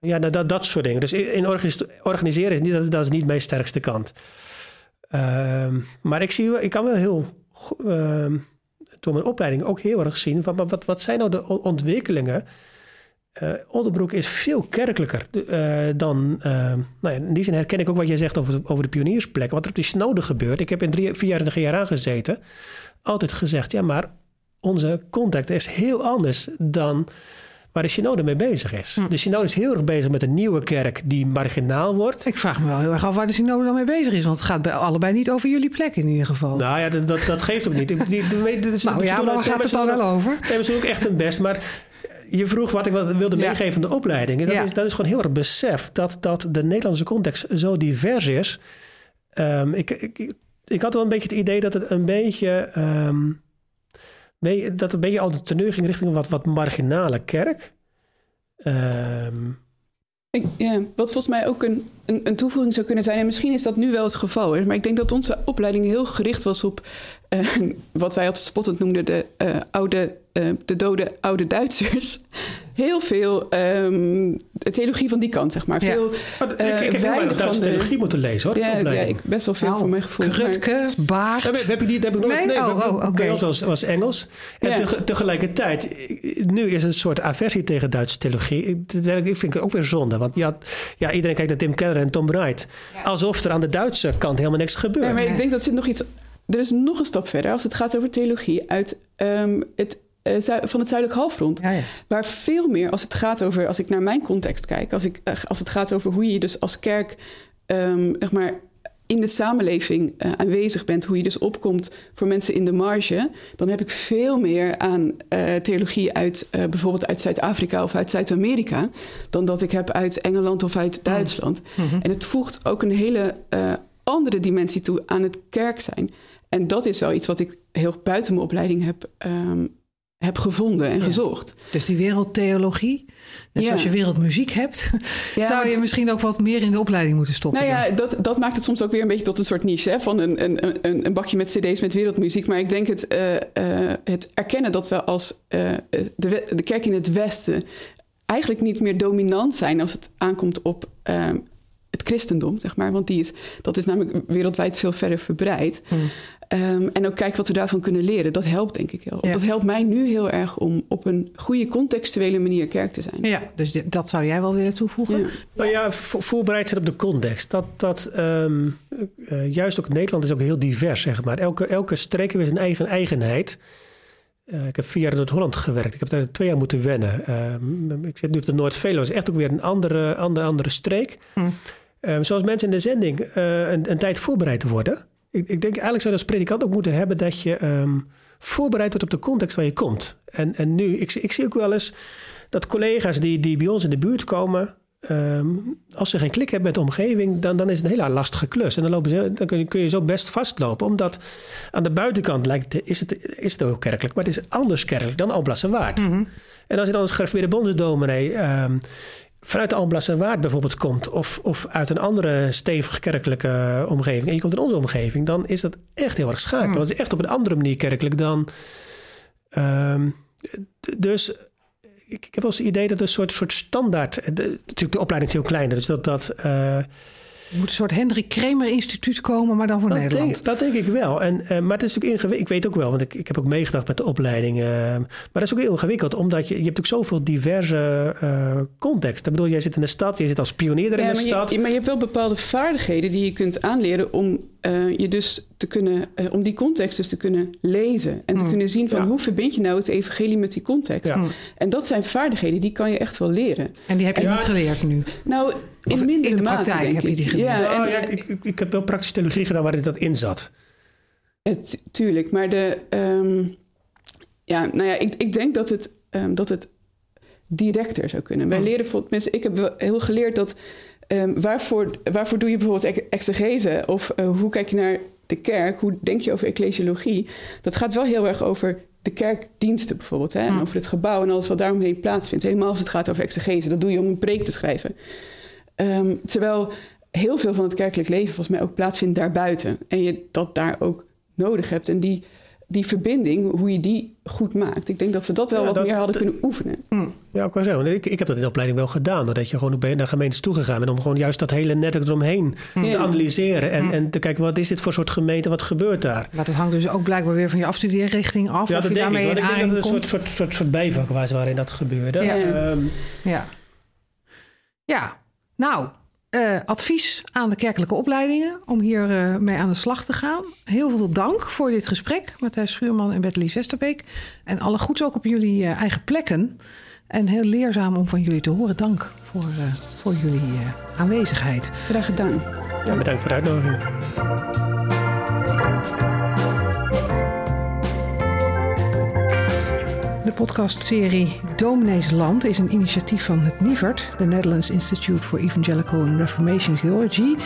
ja, dat, dat, dat soort dingen. Dus in organis- organiseren is niet, dat, dat is niet mijn sterkste kant. Ehm, maar ik, zie, ik kan wel heel, ehm, door mijn opleiding ook heel erg zien van maar wat, wat zijn nou de ontwikkelingen Oldenbroek is veel kerkelijker eh, dan. eh, nou ja, in die zin herken ik ook wat jij zegt over de, over de pioniersplekken. Wat er op de Snode gebeurt. Ik heb in drie, vier jaar in de GRA gezeten. Altijd gezegd, ja, maar onze contact is heel anders dan waar de synode mee bezig is. Hm. De synode is heel erg bezig met een nieuwe kerk die marginaal wordt. Ik vraag me wel heel erg af waar de synode dan mee bezig is. Want het gaat bij allebei niet over jullie plek in ieder geval. Nou ja, dat, dat, dat geeft ook niet. Die, die, die- nou ja, synode- waar gaat het dan wel over? Nee, we doen ook echt hun best. Maar je vroeg wat ik wilde Ja. meegeven van de opleiding. En Dat, Ja. is, dat is gewoon heel erg besef dat, dat de Nederlandse context zo divers is. Ehm, ik, ik, ik, had wel een beetje het idee dat het een beetje... ehm, mee- dat een beetje altijd teneur ging richting een wat, wat marginale kerk. Ehm, Ik, ja, wat volgens mij ook een, een, een toevoeging zou kunnen zijn, en misschien is dat nu wel het geval, hè, maar ik denk dat onze opleiding heel gericht was op eh, wat wij altijd spottend noemden de, eh, oude, eh, de dode oude Duitsers. Heel veel ehm, theologie van die kant, zeg maar. Ja. Veel, maar ik, Eh, ik heb heel Duitse de- theologie moeten lezen hoor, ja, ja, ik best wel veel Nou, voor mijn gevoel. Krutke, Baart. Heb, heb je die? Heb ik nooit. Nee? Nee, Oh, oh, oké. bij ons was, was Engels. En Ja. tegelijkertijd, nu is het een soort aversie tegen Duitse theologie. Ik, ik vind het ook weer zonde. Want ja, ja, iedereen kijkt naar Tim Keller en Tom Wright. Alsof er aan de Duitse kant helemaal niks gebeurt. Ja, maar Nee. ik denk dat zit nog iets. Er is nog een stap verder als het gaat over theologie uit ehm, het, eh, van het zuidelijk halfrond. Ja, ja. Waar veel meer, als het gaat over, als ik naar mijn context kijk, als, ik, eh, als het gaat over hoe je dus als kerk, ehm, zeg maar, in de samenleving uh, aanwezig bent, hoe je dus opkomt voor mensen in de marge, dan heb ik veel meer aan uh, theologie uit uh, bijvoorbeeld uit Zuid-Afrika of uit Zuid-Amerika, dan dat ik heb uit Engeland of uit Duitsland. Mm -hmm. En het voegt ook een hele andere dimensie toe aan het kerk zijn. En dat is wel iets wat ik heel buiten mijn opleiding heb, um, heb gevonden en ja. gezocht. Dus die wereldtheologie, net Ja. zoals je wereldmuziek hebt, Ja, zou je misschien ook wat meer in de opleiding moeten stoppen. Nou ja, dat, dat maakt het soms ook weer een beetje tot een soort niche. Hè? Van een, een, een, een bakje met cd's met wereldmuziek. Maar ik denk het, eh, eh, het erkennen dat we als eh, de, de kerk in het Westen... eigenlijk niet meer dominant zijn als het aankomt op eh, het christendom, zeg maar. Want die is, dat is namelijk wereldwijd veel verder verbreid. Hmm. Ehm, en ook kijken wat we daarvan kunnen leren. Dat helpt denk ik heel. Ja. Dat helpt mij nu heel erg om op een goede contextuele manier kerk te zijn. Ja, dus dat zou jij wel willen toevoegen? Ja. Nou ja, vo- voorbereid zijn op de context. Dat, dat ehm, eh, juist ook Nederland is ook heel divers, zeg maar. Elke, elke streek heeft zijn eigen eigenheid. Eh, ik heb vier jaar in Noord-Holland gewerkt. Ik heb daar twee jaar moeten wennen. Ehm, ik zit nu op de Noord-Veluwe. Dat is echt ook weer een andere, andere, andere streek. Hm. Ehm, zoals mensen in de zending eh, een, een tijd voorbereid worden. Ik, ik denk eigenlijk zou je als predikant ook moeten hebben... dat je ehm, voorbereid wordt op de context waar je komt. En, en nu, ik, ik zie ook wel eens dat collega's die, die bij ons in de buurt komen... ehm, als ze geen klik hebben met de omgeving, dan, dan is het een hele lastige klus. En dan, lopen ze, dan kun, je, kun je zo best vastlopen. Omdat aan de buitenkant lijkt het, is, het, is het ook kerkelijk, maar het is anders kerkelijk dan Alblasserwaard. En als je dan als gereformeerde bondsdominee ehm vanuit de Alblasserwaard bijvoorbeeld komt... Of, of uit een andere stevige kerkelijke omgeving... en je komt in onze omgeving, dan is dat echt heel erg schakelen. Dat is echt op een andere manier kerkelijk dan... ehm, dus ik, ik heb wel eens het idee dat een soort, soort standaard... De, natuurlijk, de opleiding is heel klein, dus dat... dat eh, Er moet een soort Hendrik Kremer instituut komen, maar dan voor dat Nederland. Denk, dat denk ik wel. En, eh, maar het is natuurlijk ingewikkeld. Ik weet ook wel, want ik, ik heb ook meegedacht met de opleiding. eh, maar dat is ook heel ingewikkeld, omdat je, je hebt ook zoveel diverse eh contexten. Ik bedoel, jij zit in de stad, je zit als pionier er in Ja, de maar, stad. je, maar je hebt wel bepaalde vaardigheden die je kunt aanleren om eh, je dus te kunnen, eh, om die context dus te kunnen lezen en te kunnen zien van Ja. hoe verbind je nou het evangelie met die context. Ja. En dat zijn vaardigheden die kan je echt wel leren. En die heb je Ja, niet geleerd nu. Nou, in Of mindere in de mate, praktijk denk heb je ik. die geleerd? Ja, Nou en, ja, ik, ik, ik heb wel praktische theologie gedaan waarin dat in zat. Het, tuurlijk, maar de. ehm, ja, nou ja, ik, ik denk dat het, ehm, dat het directer zou kunnen. Wij leren voor mensen. Ik heb wel heel geleerd dat. Ehm, waarvoor, waarvoor doe je bijvoorbeeld ex- exegese? Of eh, hoe kijk je naar de kerk? Hoe denk je over ecclesiologie? Dat gaat wel heel erg over de kerkdiensten bijvoorbeeld. Hè? En over het gebouw en alles wat daaromheen plaatsvindt. Helemaal als het gaat over exegese. Dat doe je om een preek te schrijven. Ehm, terwijl heel veel van het kerkelijk leven volgens mij ook plaatsvindt daarbuiten. En je dat daar ook nodig hebt. En die, die verbinding, hoe je die goed maakt. Ik denk dat we dat wel Ja, wat dat- meer hadden dat- kunnen oefenen. Ja, ik kan zeggen. Ik, ik heb dat in de opleiding wel gedaan. Doordat je gewoon naar gemeentes toegegaan bent. Om gewoon juist dat hele netwerk eromheen te Ja. analyseren. En, en te kijken, wat is dit voor soort gemeente? Wat gebeurt daar? Maar dat hangt dus ook blijkbaar weer van je afstudeerrichting af. Ja, of dat je denk ik. daarmee Want ik denk dat het een soort, soort, soort, soort bijvak was waarin dat gebeurde. Ja. Ehm, Ja. ja, nou, eh, advies aan de kerkelijke opleidingen om hier eh, mee aan de slag te gaan. Heel veel dank voor dit gesprek, Matthijs Schuurman en Bettelie Westerbeek. En alle goeds ook op jullie eh, eigen plekken. En heel leerzaam om van jullie te horen. Dank voor, eh, voor jullie eh, aanwezigheid. Graag gedaan. ja, bedankt voor de uitnodiging. Podcastserie Dominees Land is een initiatief van het NIVERT, de Netherlands Institute for Evangelical and Reformation Theology.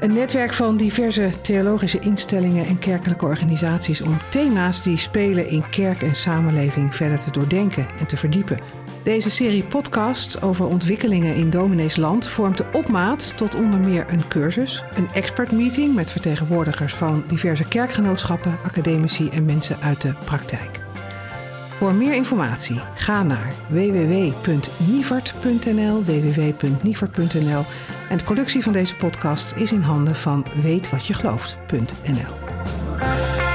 Een netwerk van diverse theologische instellingen en kerkelijke organisaties om thema's die spelen in kerk en samenleving verder te doordenken en te verdiepen. Deze serie podcasts over ontwikkelingen in Domineesland vormt de opmaat tot onder meer een cursus, een expertmeeting met vertegenwoordigers van diverse kerkgenootschappen, academici en mensen uit de praktijk. Voor meer informatie ga naar www.nivert.nl, www.nivert.nl en de productie van deze podcast is in handen van weetwatjegelooft.nl.